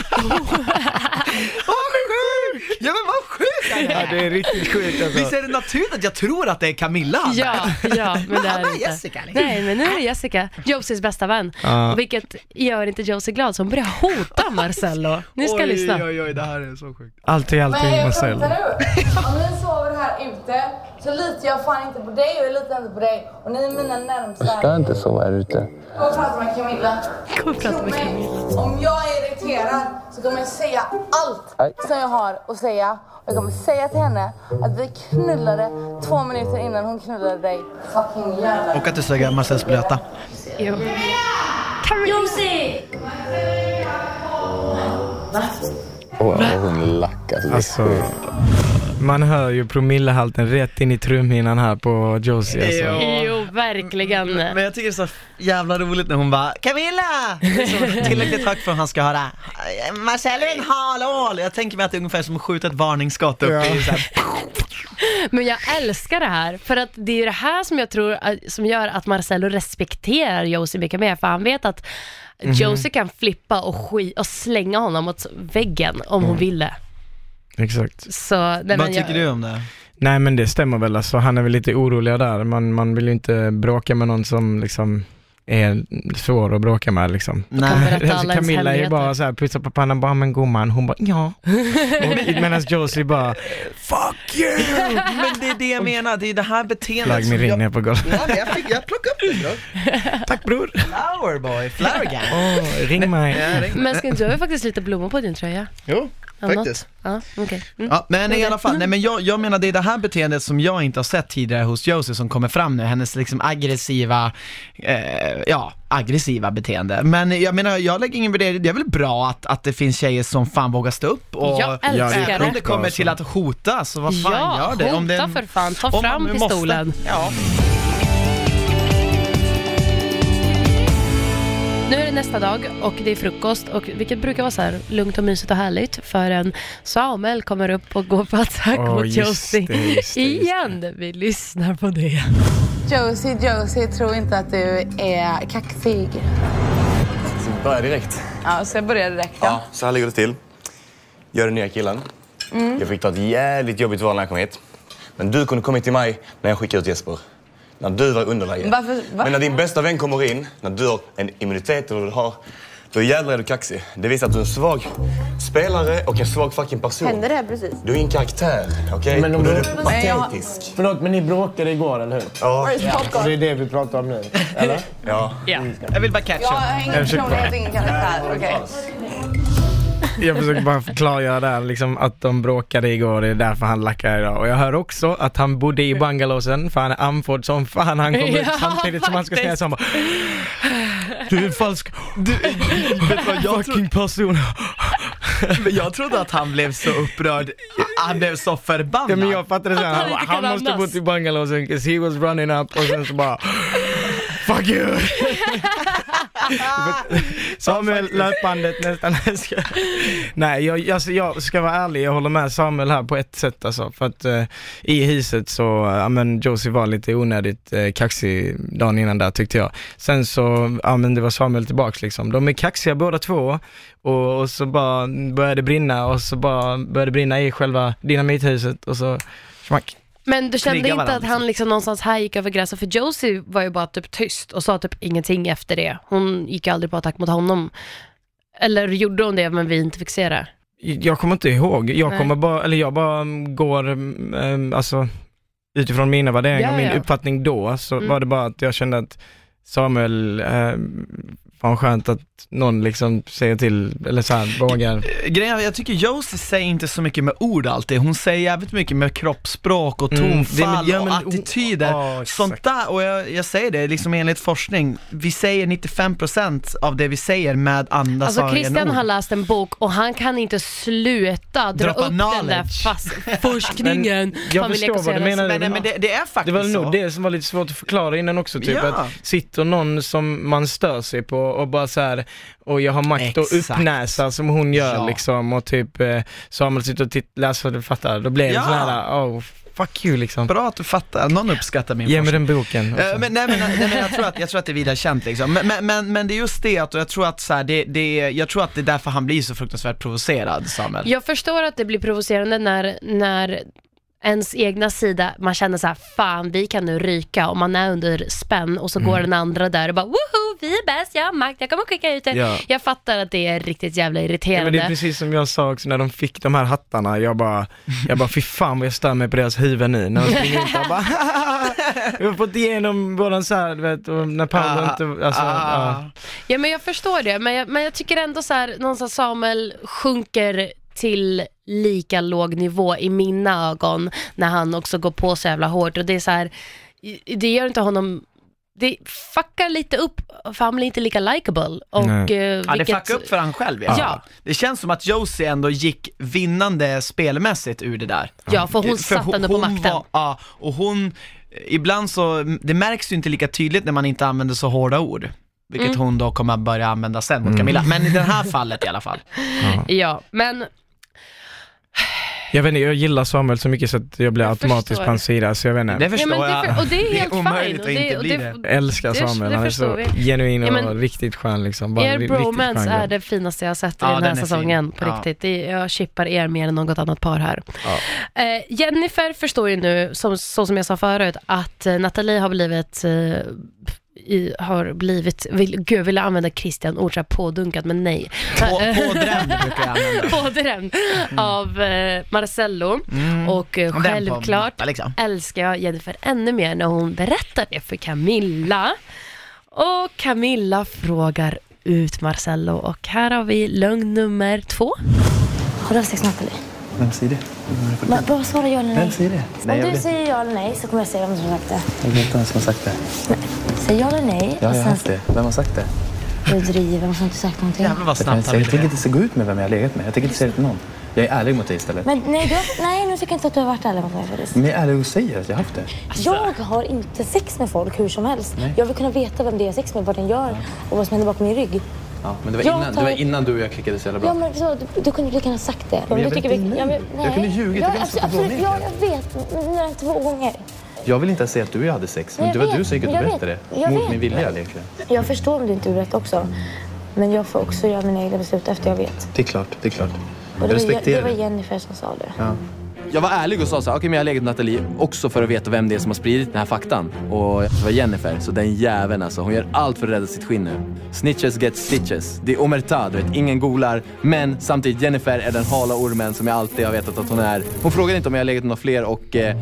S3: Ja men vad sjukt
S1: Ja, det är riktigt sjukt alltså.
S3: Visst är det naturligt att jag tror att det är Camilla
S2: ja, ja, men det är det inte.
S3: Jessica, liksom.
S2: Nej, men nu är det Jessica, Josies bästa vän. Och vilket gör inte Josie glad, så hon börjar hota Marcello. Ni ska
S3: oj,
S2: lyssna.
S3: Oj, oj, det här är så sjukt.
S1: Alltid, alltid Marcel.
S4: Om ni sover här ute så litar jag fan inte på dig och jag litar inte på dig. Och ni är mina närmsta.
S7: Ska inte sova här ute.
S4: Gå och prata med Camilla.
S2: Gå och prata med Camilla.
S4: Om jag är irriterad så kommer jag säga allt som jag har att säga. Och jag kommer säga till henne att vi knullade två minuter innan hon knullade dig. Fucking jävla...
S3: Och att du sög Marcels blöta.
S2: Jo.
S6: Josie!
S7: Åh, hon lackas.
S1: Alltså, man hör ju promillehalten rätt in i trumhinnan här på Josie alltså.
S2: Jo, verkligen.
S3: Men jag tycker det är så jävla roligt när hon bara Camilla! Det är så tillräckligt högt för att han ska höra Marcel är en halål! Jag tänker mig att det är ungefär som att skjuta ett varningsskott upp i så här.
S2: Men jag älskar det här, för att det är ju det här som jag tror äh, som gör att Marcello respekterar Josie mycket mer, för han vet att Josie kan flippa och, sk- och slänga honom mot väggen om hon ville.
S1: Exakt.
S2: Så, nej, men
S3: Vad
S2: jag,
S3: tycker du om det?
S1: Nej men det stämmer väl alltså, han är väl lite orolig där. Man, man vill ju inte bråka med någon som liksom är svår att bråka med liksom.
S2: alla ens
S1: Camilla är ju bara såhär, pussar på pannan, bara men gumman, hon bara ja. Medan Josie bara, fuck you!
S3: Men det är det jag menar, det är det här beteendet
S1: Flagg min ring
S3: jag...
S1: ner på golvet.
S3: Ja, jag, fick, jag plockade upp det bror.
S1: Tack bror!
S3: Flower boy, flower gang.
S1: Åh, ring mig.
S3: Ja, ring.
S2: Men ska, du har ju faktiskt lite blommor på din tröja.
S3: Jo,
S2: Annat?
S3: faktiskt.
S2: Ja, okej. Mm.
S3: Ja, men i alla fall, nej men jag, jag menar det är det här beteendet som jag inte har sett tidigare hos Josie som kommer fram nu, hennes liksom aggressiva, eh, ja, aggressiva beteende. Men jag menar, jag lägger ingen värdering, det är väl bra att, att det finns tjejer som fan vågar stå upp och
S2: Jag älskar
S3: även om
S2: det.
S3: det kommer till att hota, så vad fan
S2: Ja,
S3: gör det? Om
S2: hota
S3: det,
S2: för fan. Ta fram
S3: nu måste.
S2: pistolen.
S3: Ja.
S2: Nu är det nästa dag och det är frukost och vilket brukar vara så här lugnt och mysigt och härligt förrän Samuel kommer upp och går på attack
S1: Åh,
S2: mot Josie.
S1: det, just det, just
S2: Igen, vi lyssnar på det.
S4: Josie, Josie, tro inte att du är kaxig.
S8: Börja direkt.
S4: Ja, så jag börjar direkt.
S8: Ja, så här ligger det till. Jag är den nya killen. Jag fick ta ett jävligt jobbigt val när jag kom hit. Men du kunde kommit till mig när jag skickade ut Jesper. När du var i underläge.
S4: Varför- va?
S8: Men när din bästa vän kommer in, när du har en immunitet eller du har, då jävlar är du kaxig. Det visar att du är en svag spelare och en svag fucking person.
S4: Hände det här precis?
S8: Du är ingen karaktär, okej?
S9: Men om
S8: Och då är
S9: du-
S8: patetisk.
S9: Förlåt, men ni bråkade igår, eller hur?
S8: Ja.
S9: Och det är det vi pratar om nu, eller?
S8: ja.
S3: Jag vill bara catcha.
S4: Jag har ingen personlighet, ingen karaktär. Okej.
S1: Jag försöker bara klargöra där liksom att de bråkade igår, det är därför han lackar idag. Och jag hör också att han bodde i bungalowsen för han är andfådd som fan. Han kommer ut
S2: Ja,
S1: samtidigt som han ska säga så han bara Du är en falsk
S3: Du, vet vad jag
S1: fucking person.
S3: Men jag trodde att han blev så upprörd, han blev så förbannad.
S1: Ja men jag fattade sen,
S2: han
S1: han, han måste bott i bungalowsen 'cause he was running up och sen så bara Fuck you! Samuel, löpbandet nästan. Nej, jag, alltså, jag ska vara ärlig, jag håller med Samuel här på ett sätt alltså. För att eh, i huset så, ja men Josie var lite onödigt eh, kaxig dagen innan där tyckte jag. Sen så, ja men det var Samuel tillbaks liksom. De är kaxiga båda två och, och så bara började det brinna och så bara började det brinna i själva dynamithuset och så smack.
S2: Men du kände inte
S3: varandra,
S2: att han liksom någonstans här gick över gränsen? För Josie var ju bara typ tyst och sa typ ingenting efter det. Hon gick aldrig på attack mot honom. Eller gjorde hon det men vi inte fick se det?
S1: Jag kommer inte ihåg, jag
S2: Nej.
S1: kommer bara, eller jag bara mm, går, mm, alltså utifrån mina värderingar
S2: Ja,
S1: och min
S2: ja.
S1: uppfattning då, så
S2: Mm.
S1: var det bara att jag kände att Samuel, eh, fan skönt att någon liksom säger till, eller så här, vågar.
S3: Grejen är, jag tycker Josie säger inte så mycket med ord alltid, hon säger jävligt mycket med kroppsspråk och
S1: Mm,
S3: tonfall
S1: ja,
S3: och
S1: men-
S3: attityder.
S1: Exakt.
S3: Sånt där, och jag, jag säger det, liksom enligt forskning, vi säger 95% av det vi säger med andra
S2: Alltså Christian
S3: ord.
S2: har läst en bok och han kan inte sluta dra
S3: Droppa
S2: upp den där
S3: knowledge.
S2: fast forskningen.
S1: Jag
S2: Fan, vi
S1: förstår vad du menar.
S3: Men, men det, det är faktiskt
S1: Det var nog det som var lite svårt att förklara innan också, typ
S3: Ja.
S1: att sitter någon som man stör sig på och bara så här och jag har makt att
S3: Exakt.
S1: uppnäsa som hon gör
S3: Ja.
S1: liksom och typ eh, Samuel sitter och titt- läser, du fattar, då blir det
S3: Ja.
S1: sån här, oh fuck you liksom.
S3: Bra att du fattar, någon uppskattar min
S1: Ge mig den boken.
S3: Eh, Men, nej, men, nej, men jag, tror att, jag tror att det är vida känt liksom. Men, men, men, men det är just det att, och jag tror att så här, det, det, jag tror att det är därför han blir så fruktansvärt provocerad, Samuel.
S2: Jag förstår att det blir provocerande när, när ens egna sida, man känner så här, fan vi kan nu ryka och man är under spänn och så
S1: Mm.
S2: går den andra där och bara woho, vi är bäst, jag har makt, jag kommer skicka ut det.
S1: Ja.
S2: Jag fattar att det är riktigt jävla
S1: Ja,
S2: irriterande.
S1: men det är precis som jag sa också när de fick de här hattarna, jag bara, jag bara fy fan vad jag stör mig på deras huvud nu när de springer ut och bara Vi har fått igenom våran så här, du vet, och när Paolo
S3: Ah,
S1: inte, alltså,
S3: ah.
S1: ja.
S2: Ja men jag förstår det, men jag, men jag tycker ändå så här, någonstans Samuel sjunker till lika låg nivå i mina ögon när han också går på så jävla hårt och det är så här, det gör inte honom det fuckar lite upp, för han blir inte lika likable. Och,
S1: Nej.
S2: eh,
S3: Ja, det
S2: vilket-
S3: fuckar upp för han själv
S2: Ja.
S3: fall. Det känns som att Josie ändå gick vinnande spelmässigt ur det där.
S2: Ja, för hon
S3: För
S2: satt ändå på makten.
S3: Var, ja, och hon, ibland så, det märks ju inte lika tydligt när man inte använder så hårda ord. Vilket
S2: Mm.
S3: hon då kommer att börja använda sen mot Camilla. Men i det här fallet i alla fall.
S2: Ja, men
S1: Jag vet inte, jag gillar Samuel så mycket så att jag blir
S2: Jag
S1: automatiskt
S2: förstår.
S1: på hans sida, så jag vet inte.
S3: Det
S2: Ja,
S3: förstår
S2: men det,
S3: jag.
S2: för, och det är helt
S3: omöjligt
S2: fine.
S3: att
S2: Och det,
S3: inte
S2: och
S3: bli
S2: det,
S3: det.
S1: Jag älskar
S2: det-
S1: Samuel,
S2: det
S1: han är så
S2: vi.
S1: genuin och
S2: Ja, men-
S1: riktigt skön liksom. Bara
S2: er bromance
S1: skön
S2: är det finaste jag har sett i
S3: Ja,
S2: den
S3: den
S2: här
S3: är fin.
S2: säsongen, på
S3: Ja.
S2: riktigt. Det, jag chippar er mer än något annat par här. Eh, Jennifer förstår ju nu, som, så som jag sa förut, att Nathalie har blivit eh, i, har blivit, vill, gud jag ville använda Christian ord så här pådunkat men nej.
S3: På, pådrämd brukar jag använda.
S2: Pådrämd av eh, Marcello och eh,
S3: Och på
S2: självklart
S3: matta, liksom.
S2: älskar jag Jennifer ännu mer när hon berättar det för Camilla. Och Camilla frågar ut Marcello och här har vi lögn nummer två.
S10: Har du haft sex med Nathalie?
S8: Vem säger det?
S10: Men Bara svara ja eller nej.
S8: Vem säger det? Nej, jag
S10: Om du säger ja eller nej så kommer jag säga vem som har sagt det.
S8: jag vet inte vem som har sagt det.
S10: Säg ja eller nej.
S8: Ja,
S10: och
S8: jag har
S10: sen
S8: haft det. Vem har sagt det?
S10: Du driver, varför har inte sagt någonting?
S3: Jävlar vad
S11: Jag,
S3: snabbt han
S11: jag
S3: ville
S11: tänker inte se gå ut med vem jag har legat med. Jag tänker inte säga det till någon. Jag är ärlig mot dig istället.
S10: Men nej, du har, nej, nu tycker jag inte att du har varit ärlig mot mig faktiskt.
S11: Men jag är ärlig och säger att jag har haft det.
S10: Jag har inte sex med folk hur som helst.
S11: Nej.
S10: Jag vill kunna veta vem det är jag har sex med, vad den gör och vad som händer bakom min rygg.
S11: Ja, men det var,
S10: Jag
S11: innan,
S10: tar-
S11: det var innan du och jag klickade så jävla bra.
S10: Ja, men så, du, du kunde lika gärna sagt det.
S11: Men jag vet inte nu. Jag kunde ljugit, jag
S10: Ja,
S11: kunde
S10: absolut,
S11: det
S10: ja, jag vet. Några två gånger.
S11: Jag vill inte ens säga att du och jag hade sex, men
S10: Jag
S11: det var
S10: vet,
S11: du som gick ut och
S10: jag
S11: berättade det.
S10: jag
S11: Mot
S10: vet.
S11: min vilja egentligen.
S10: Jag förstår om du inte rätt också. Men jag får också göra mina egna beslut efter jag vet.
S11: Det är klart, det är klart.
S10: Och
S11: Jag
S10: det, var, det var
S11: det.
S10: Jennifer som sa det.
S11: Ja.
S7: Jag var ärlig och sa så här, okej men jag har legat med Nathalie också för att veta vem det är som har spridit den här faktan. Och det var Jennifer, så den jäveln alltså. Hon gör allt för att rädda sitt skinn nu. Snitches get stitches. Det är omerta, du vet, ingen golar. Men samtidigt, Jennifer är den hala ormen som jag alltid har vetat att hon är. Hon frågade inte om jag har legat med några fler och eh,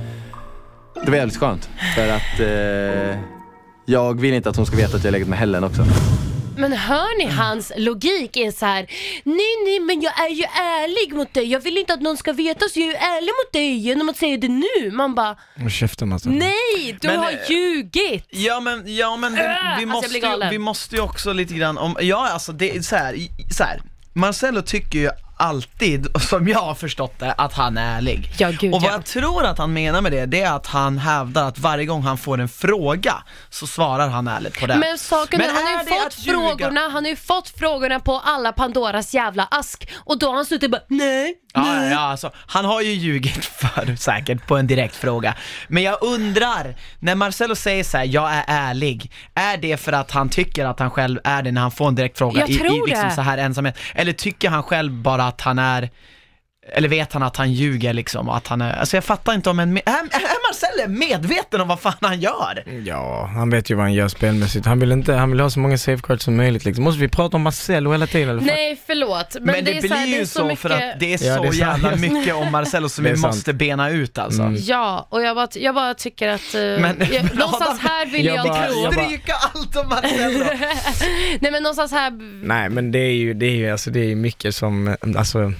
S7: det var jävligt skönt. För att eh, jag vill inte att hon ska veta att jag har legat med Helen också.
S2: Men hör ni hans logik är så här. nej nej men jag är ju ärlig mot dig, jag vill inte att någon ska veta så jag är ju ärlig mot dig genom att säga det nu. Man bara,
S1: Och käften alltså.
S2: nej du
S3: Men,
S2: har
S3: eh,
S2: ljugit!
S3: Ja men, ja, men det,
S2: Äh,
S3: vi,
S2: alltså, jag
S3: måste
S2: blir
S3: ju,
S2: galen.
S3: vi måste ju också lite grann om, ja alltså det är så här, i- så här. Marcello tycker ju alltid, som jag har förstått det, att han är ärlig.
S2: Ja, gud,
S3: och vad
S2: ja.
S3: jag tror att han menar med det, det är att han hävdar att varje gång han får en fråga så svarar han ärligt på den.
S2: Men saken
S3: Men
S2: han har
S3: är
S2: ju
S3: det
S2: fått
S3: att ljuga?
S2: frågorna, han har ju fått frågorna på alla Pandoras jävla ask och då har han suttit och bara nej,
S3: Ja,
S2: nej.
S3: ja, alltså, han har ju ljugit för säkert på en direkt fråga. Men jag undrar, när Marcello säger så här, jag är ärlig, är det för att han tycker att han själv är det när han får en direkt fråga
S2: Jag
S3: i, i
S2: tror
S3: liksom
S2: det.
S3: så här ensamhet? Eller tycker han själv bara att han är eller vet han att han ljuger liksom att han är, alltså jag fattar inte om en, är, är Marcello medveten om vad fan han gör?
S1: Ja, han vet ju vad han gör spelmässigt. Han vill inte, han vill ha så många safeguards som möjligt liksom. Måste vi prata om Marcelo hela tiden eller?
S2: Nej förlåt, men,
S3: Men, det,
S2: är så här,
S3: blir
S2: det
S3: ju
S2: så
S3: så
S2: mycket...
S3: för att det är
S1: Ja,
S3: så
S1: det är
S3: jävla mycket om Marcello som
S1: Det
S3: vi måste bena ut alltså.
S1: Mm.
S2: Ja, och jag bara, jag bara tycker att, eh,
S3: Men-
S2: jag, någonstans här vill jag,
S1: Jag bara-
S2: tro...
S1: jag bara-
S3: Stryka allt om Marcello!
S2: Nej men någonstans här,
S1: Nej men det är ju, det är ju, alltså det är mycket som, alltså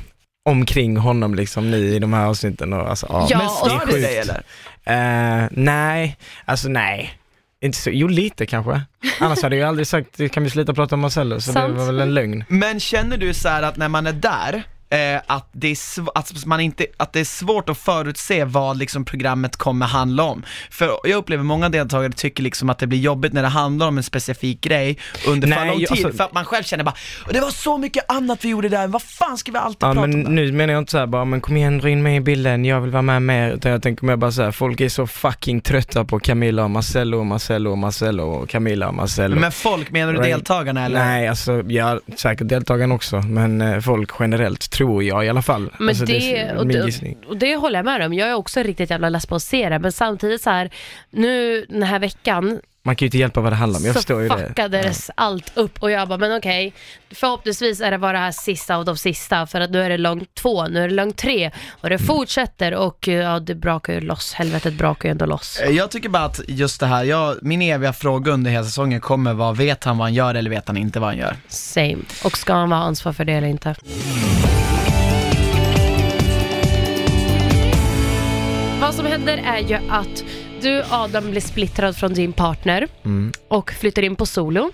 S1: omkring honom liksom nu i de här avsnitten och alltså ja.
S2: Ja,
S3: Men stör det dig eller?
S1: Eh, nej, alltså nej. Inte så, jo lite kanske. Annars hade jag aldrig sagt, kan vi sluta prata om Marcello? Så
S2: Sant.
S1: det var väl en lögn.
S3: Men känner du så här att när man är där, eh, att, det är att, man inte, att det är svårt att förutse vad liksom programmet kommer handla om? För jag upplever många deltagare tycker liksom att det blir jobbigt när det handlar om en specifik grej under för
S1: Nej,
S3: lång tid,
S1: alltså-
S3: för att man själv känner bara det var så mycket annat vi gjorde där, vad fan ska vi alltid
S1: Ja
S3: prata
S1: men
S3: om det?
S1: nu menar jag inte såhär bara, men kom igen dra in mig i bilden, jag vill vara med mer. Utan jag tänker mer bara såhär, folk är så fucking trötta på Camilla och Marcello och Marcello och Marcello och Camilla och Marcello.
S3: Men folk, menar du deltagarna eller?
S1: Nej, alltså ja, säkert deltagarna också, men eh, folk generellt tror jag i alla fall.
S2: Men
S1: alltså,
S2: det,
S1: är
S2: och,
S1: min
S2: det,
S1: gissning.
S2: och det håller jag med om. Jag är också riktigt jävla less på att se det, men samtidigt så här, nu den här veckan
S1: Man kan ju inte hjälpa vad det handlar om, jag
S2: så
S1: förstår ju det.
S2: fuckades allt upp och jag bara, men okej, förhoppningsvis är det bara det här sista av de sista för att nu är det lång två, nu är det lång tre och
S1: Mm.
S2: det fortsätter och ja, det brakar ju loss, helvetet brakar ju ändå loss.
S3: Eh, Jag tycker bara att just det här, jag, min eviga fråga under hela säsongen kommer vara, vet han vad han gör eller vet han inte vad han gör?
S2: Same. Och ska han vara ansvar för det eller inte? Som händer är ju att du Adam blir splittrad från din partner
S1: Mm.
S2: och flyttar in på solo.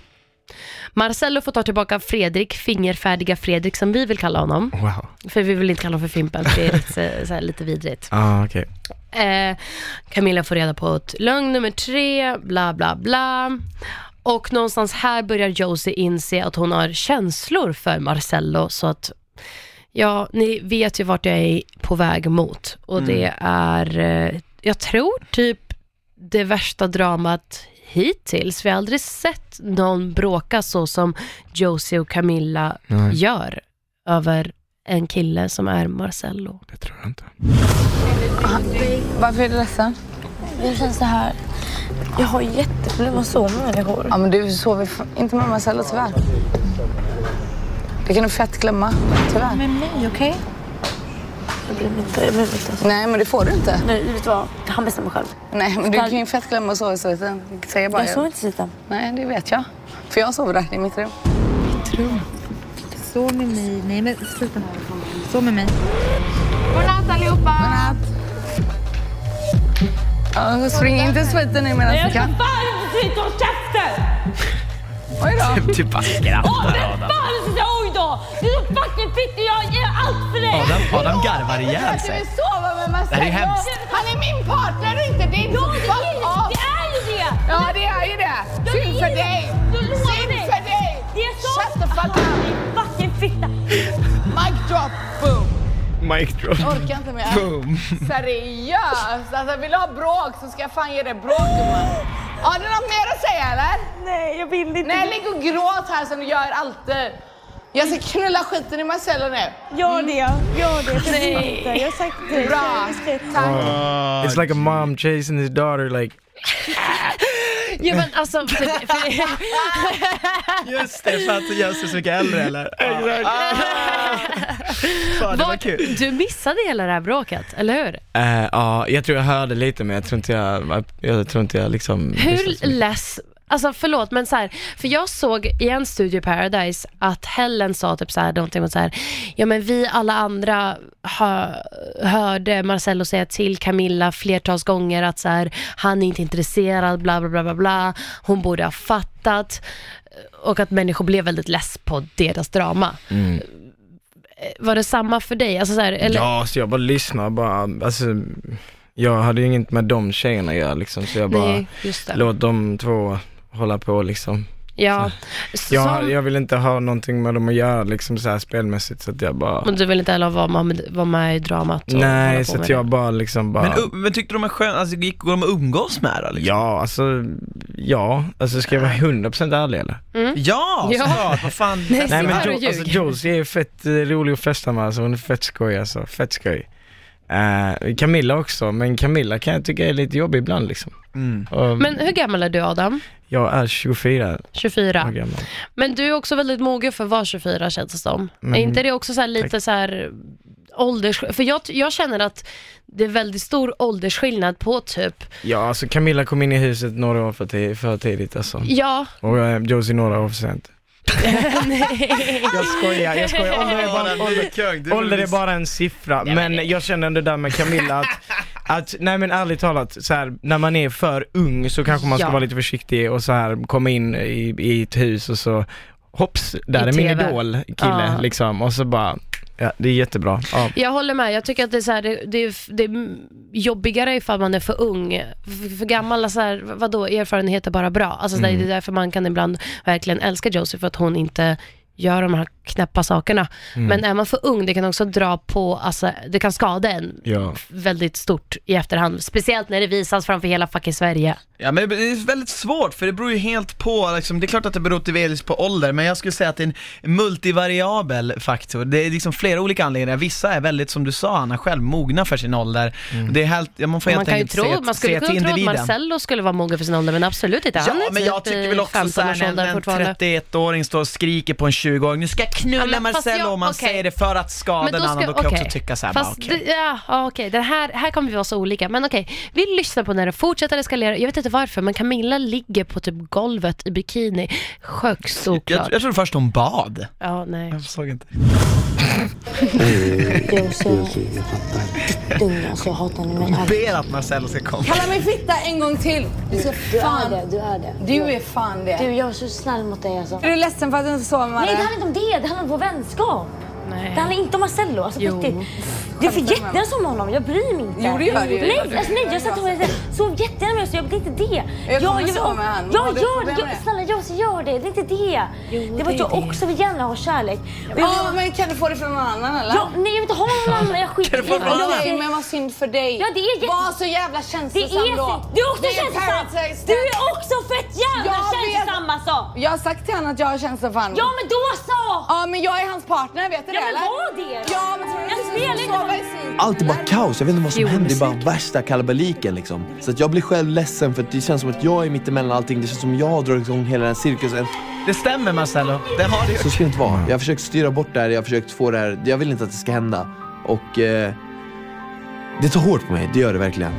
S2: Marcello får ta tillbaka Fredrik, fingerfärdiga Fredrik som vi vill kalla honom.
S1: Wow.
S2: För vi vill inte kalla honom för Fimpen, för det är lite, så här, lite vidrigt.
S1: Ah, okej.
S2: Eh, Camilla får reda på ett lögn nummer tre, bla bla bla. Och någonstans här börjar Josie inse att hon har känslor för Marcello så att Ja, ni vet ju vart jag är på väg mot och det är, eh, jag tror typ det värsta dramat hittills. Vi har aldrig sett någon bråka så som Josie och Camilla
S1: Nej.
S2: gör över en kille som är Marcello.
S1: Det tror jag inte.
S4: Varför är du ledsen?
S10: Jag känner så här. Jag har jätteproblem att sova med människor.
S4: Ja, men du sover inte med Marcello tyvärr. Det kan du fett glömma, tyvärr.
S10: Med mig, okej? Jag bryr mig inte. Jag bryr mig inte.
S4: Nej, men det får du inte.
S10: Nej, vet du vad? Han bestämmer själv.
S4: Nej, men du kan ju fett glömma att sova i sviten. Säger bara
S10: Jag sover inte i sviten.
S4: Nej, det vet jag. För jag sover där i mitt rum.
S12: Sov med mig. Nej men sluta. Sov med mig.
S4: Godnatt allihopa! Godnatt! Ja, spring inte i sviten nu medan du kan.
S6: fan inte sitta och käften!
S4: Oj då.
S3: Du bara skrattar Adam.
S6: Det? Du är så fucking fittig, jag ger allt för dig!
S3: Adam, Adam garvar ihjäl
S4: Du
S3: sig.
S4: vill sova med Marcel.
S3: Det här är hemskt.
S4: Han är min partner inte din.
S6: Ja, det är, det är ju det!
S4: Ja, det är ju det. Synd
S6: det
S4: för dig. Synd
S6: mig.
S4: för dig.
S6: Det är så...
S4: Shut the fuck up.
S6: Fucking fitta!
S4: Mic drop. Boom.
S1: Mic drop.
S4: Jag orkar inte mer.
S1: Boom.
S4: Seriöst. Alltså vill du ha bråk så ska jag fan ge dig bråk gumman. Har du något mer att säga eller?
S5: Nej, jag vill inte.
S4: Nej, ligg och gråt här som du gör alltid. Jag ska knulla skiten i Marcello nu.
S5: Gör det, gör det.
S4: Nej.
S5: Jag har sagt det.
S4: Bra. Tack.
S1: It's like a mom chasing his daughter like
S2: Ja men alltså, för, för,
S3: Just det, för att gör sig så mycket äldre eller? Exakt. Fan, det var
S2: Vad-
S3: kul.
S2: du missade hela det här bråket, eller hur?
S1: Eh, Ja, jag tror jag hörde lite men jag tror inte jag, jag tror inte jag liksom
S2: Hur less, alltså förlåt men så här, för jag såg i en Studio Paradise att Helen sa typ så här, någonting om så här, ja men vi alla andra hö, hörde Marcello säga till Camilla flertals gånger att så här, han är inte intresserad, bla bla bla bla bla, hon borde ha fattat och att människor blev väldigt less på deras drama.
S1: Mm.
S2: Var det samma för dig? Alltså så här, eller?
S1: Ja, så jag bara lyssnar bara, alltså jag hade ju inget med de tjejerna att göra liksom så jag bara,
S2: Nej,
S1: låt de två hålla på liksom.
S2: Ja.
S1: Jag,
S2: Som-
S1: jag vill inte ha någonting med dem att göra liksom så här spelmässigt så att jag bara,
S2: Men du vill inte heller vara med, vara med i dramat? och
S1: nej så att
S2: det?
S1: jag bara liksom bara
S3: Men, u- men tyckte de var skönt, alltså gick går de att umgås med då? Liksom?
S1: Ja, alltså, ja, alltså ska jag vara 100% ärlig eller?
S2: Mm.
S3: Ja,
S2: Ja.
S3: såklart, vad fan.
S2: Nej,
S1: Nej men jo, alltså. Jules är fett eh, rolig att festa med, alltså, hon är fett skoj alltså, fett skoj. Eh, Camilla också, men Camilla kan jag tycka är lite jobbig ibland liksom.
S3: Mm.
S1: Och
S2: Men hur gammal är du Adam?
S1: Jag är 24 år
S2: 24.
S1: gammal.
S2: Men du är också väldigt mogen för att vara 24 känns det som.
S1: Men-
S2: är inte det också så här lite
S1: Tack.
S2: så här ålders... För jag, jag känner att det är väldigt stor åldersskillnad på typ,
S1: Ja, alltså Camilla kom in i huset några år för, för tidigt alltså.
S2: ja,
S1: Och eh, Josie några år för sent. Jag skojar, jag skojar. Ålder är bara, ålder, ålder är bara en siffra. Men jag känner ändå där med Camilla att, att nej men ärligt talat, så här, när man är för ung så kanske man ska
S2: Ja.
S1: vara lite försiktig och så här komma in i, i ett hus och så hopps, där
S2: I
S1: är min
S2: TV.
S1: idol kille
S2: Ja.
S1: liksom och så bara, ja det är jättebra. Ja.
S2: jag håller med. Jag tycker att det är, så här, det, det, är, det är jobbigare ifall man är för ung. För, för gammal, så här, vadå, erfarenhet är bara bra. Alltså,
S1: Mm.
S2: Det är därför man kan ibland verkligen älska Josie, för att hon inte gör de här knäppa sakerna.
S1: Mm.
S2: Men är man för ung, det kan också dra på, alltså, det kan skada en
S1: Ja.
S2: väldigt stort i efterhand. Speciellt när det visas framför hela fucking Sverige.
S3: Ja men det är väldigt svårt för det beror ju helt på, liksom, det är klart att det beror till delvis på ålder men jag skulle säga att det är en multivariabel faktor. Det är liksom flera olika anledningar. Vissa är väldigt, som du sa Anna själv, mogna för sin ålder. Det är helt, ja, man får helt
S2: Man, kan ju
S3: enkelt
S2: tro,
S3: se,
S2: man skulle
S3: se till
S2: kunna tro att. Marcello skulle vara mogen för sin ålder, men absolut inte. Han
S3: Ja,
S2: är
S3: men
S2: typ
S3: jag tycker väl också såhär
S2: 15-årsåldern
S3: när en
S2: fortfarande.
S3: 31-åring står och skriker på en 20-åring, nu ska jag knulla
S2: Ja,
S3: Marcello
S2: jag-
S3: och man
S2: okej.
S3: säger det för att skada
S2: Men
S3: en
S2: då
S3: kan jag
S2: okej.
S3: också tycka såhär, bara okej.
S2: det, ja, okej, det här, här kommer vi vara så olika. Men okej, vi lyssnar på när det fortsätter eskalera. Jag vet inte varför, men Camilla ligger på typ golvet i bikini. Högst
S3: Jag,
S2: oklart.
S3: jag tror först hon bad.
S2: Ja, nej.
S3: Jag såg inte.
S10: Josie, dum alltså, jag hatar henne men
S3: Ber att Marcello ska komma.
S4: Kalla mig fitta en gång till. Du ska
S10: Du är
S4: fan...
S10: det, du är det.
S4: Du är fan det.
S10: Du, jag är så snäll mot dig alltså.
S4: Är du ledsen för att du inte sover med
S10: Nej, det handlar inte om det. Det handlar om vår vänskap
S2: nej.
S10: Det handlar inte om Marcello. Alltså,
S2: Jo.
S10: riktigt. Det är för jättegärna som honom. Jag bryr mig inte.
S4: Jo, det gör du.
S10: Nej, alltså, nej jag satt och sov jättegärna med honom, jag, är inte det.
S4: Jag kommer
S10: jag,
S4: sova med han.
S10: Ja,
S4: Har du
S10: gör det.
S4: med
S10: Jag, snälla, jag gör det. Det är inte det.
S2: Jo,
S10: det var att jag också vill gärna ha kärlek. Jag-
S4: Ja, men kan du få det från någon annan eller?
S10: Ja, nej, jag vill inte ha någon annan. Jag skiter i det.
S4: Nej, men vad synd för dig.
S10: Ja, det är jätte-
S4: Var så jävla känslosam
S10: är
S4: då.
S10: Du är också känslosam. Du är också fett jävla
S4: Jag
S10: känslosam alltså.
S4: Jag har sagt till honom att jag har känslor för honom.
S10: Ja, men då så!
S4: Ja, men jag är hans partner, vet du
S10: Ja,
S4: det
S10: men var det?
S4: Ja, men tror du
S10: Jag
S4: inte
S10: spelar
S4: att
S10: inte?
S7: Allt är bara kaos, jag vet inte vad som händer, det är bara värsta kalabaliken liksom. Så att jag blir själv ledsen för att det känns som att jag är mitt emellan allting, det känns som jag har dragit igång hela den här cirkusen.
S3: Det stämmer Marcello, det har du
S7: Så ska det inte vara. Jag har försökt styra bort det här, jag har försökt få det här, jag vill inte att det ska hända. Och eh, det tar hårt på mig, det gör det verkligen.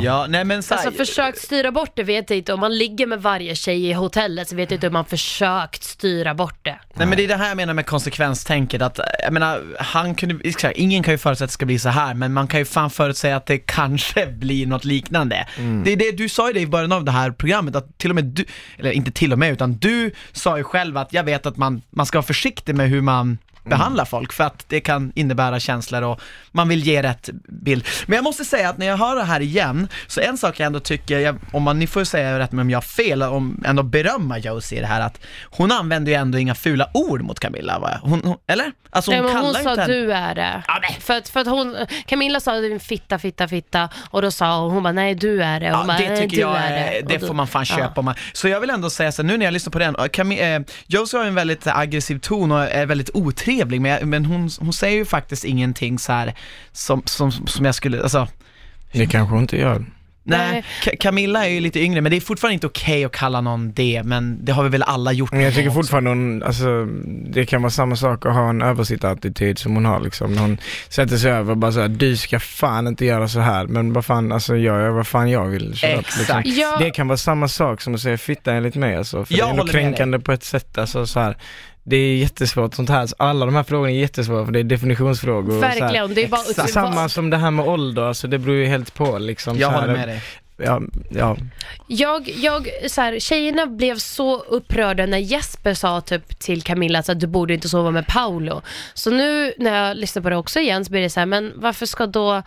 S3: Ja, nej men så här,
S2: Alltså försökt styra bort det vet jag inte. Om man ligger med varje tjej i hotellet så vet jag inte om man försökt styra bort det.
S3: Nej men det är det här jag menar med konsekvenstänket, att jag menar, han kunde, exakt, ingen kan ju förutsäga att det ska bli så här, men man kan ju fan förutsäga att det kanske blir något liknande.
S1: Mm.
S3: Det är det, du sa ju det i början av det här programmet, att till och med du, eller inte till och med, utan du sa ju själv att jag vet att man, man ska vara försiktig med hur man behandlar folk för att det kan innebära känslor och man vill ge rätt bild. Men jag måste säga att när jag hör det här igen, så en sak jag ändå tycker, jag, om man, ni får säga rätt med om jag har fel, om ändå berömma Josie i det här att hon använder ju ändå inga fula ord mot Camilla va? Hon, hon, eller? Alltså
S2: Nej,
S3: hon
S2: men hon sa
S3: inte henne-
S2: du är det. för, att, för att hon, Camilla sa en fitta, fitta, fitta och då sa hon, hon bara nej du är det. Hon
S3: Ja,
S2: bara,
S3: det
S2: "Nej,
S3: tycker jag
S2: är
S3: det
S2: då-
S3: får man fan
S2: ja.
S3: köpa. Man. Så jag vill ändå säga så här, nu när jag lyssnar på den, Cami, eh, Josie har en väldigt aggressiv ton och är väldigt otrevlig, men, jag, men hon, hon säger ju faktiskt ingenting så här som, som, som jag skulle, alltså
S1: Det kanske hon inte gör.
S3: Nej, Ka- Camilla är ju lite yngre, men det är fortfarande inte okej att kalla någon det, men det har vi väl alla gjort
S1: Men jag tycker fortfarande hon, alltså, det kan vara samma sak att ha en översittarattityd som hon har liksom. När hon sätter sig över och bara såhär, du ska fan inte göra så här men vad fan, alltså jag gör vad fan jag vill. Så att,
S3: Exakt.
S1: Liksom,
S2: Ja.
S1: Det kan vara samma sak som att säga fitta enligt mig alltså. För
S3: Jag
S1: det är
S3: med
S1: kränkande på ett sätt, alltså så här. Det är jättesvårt sånt här, alla de här frågorna är jättesvåra för det är definitionsfrågor. och så här.
S2: Verkligen, det är bara
S1: Exakt. Samma som det här med ålder, alltså det beror ju helt på liksom.
S3: Jag håller med dig.
S1: Ja, ja.
S2: Jag, jag, så här, tjejerna blev så upprörda när Jesper sa typ till Camilla att du borde inte sova med Paolo. Så nu när jag lyssnar på det också igen så blir det så här, men varför ska då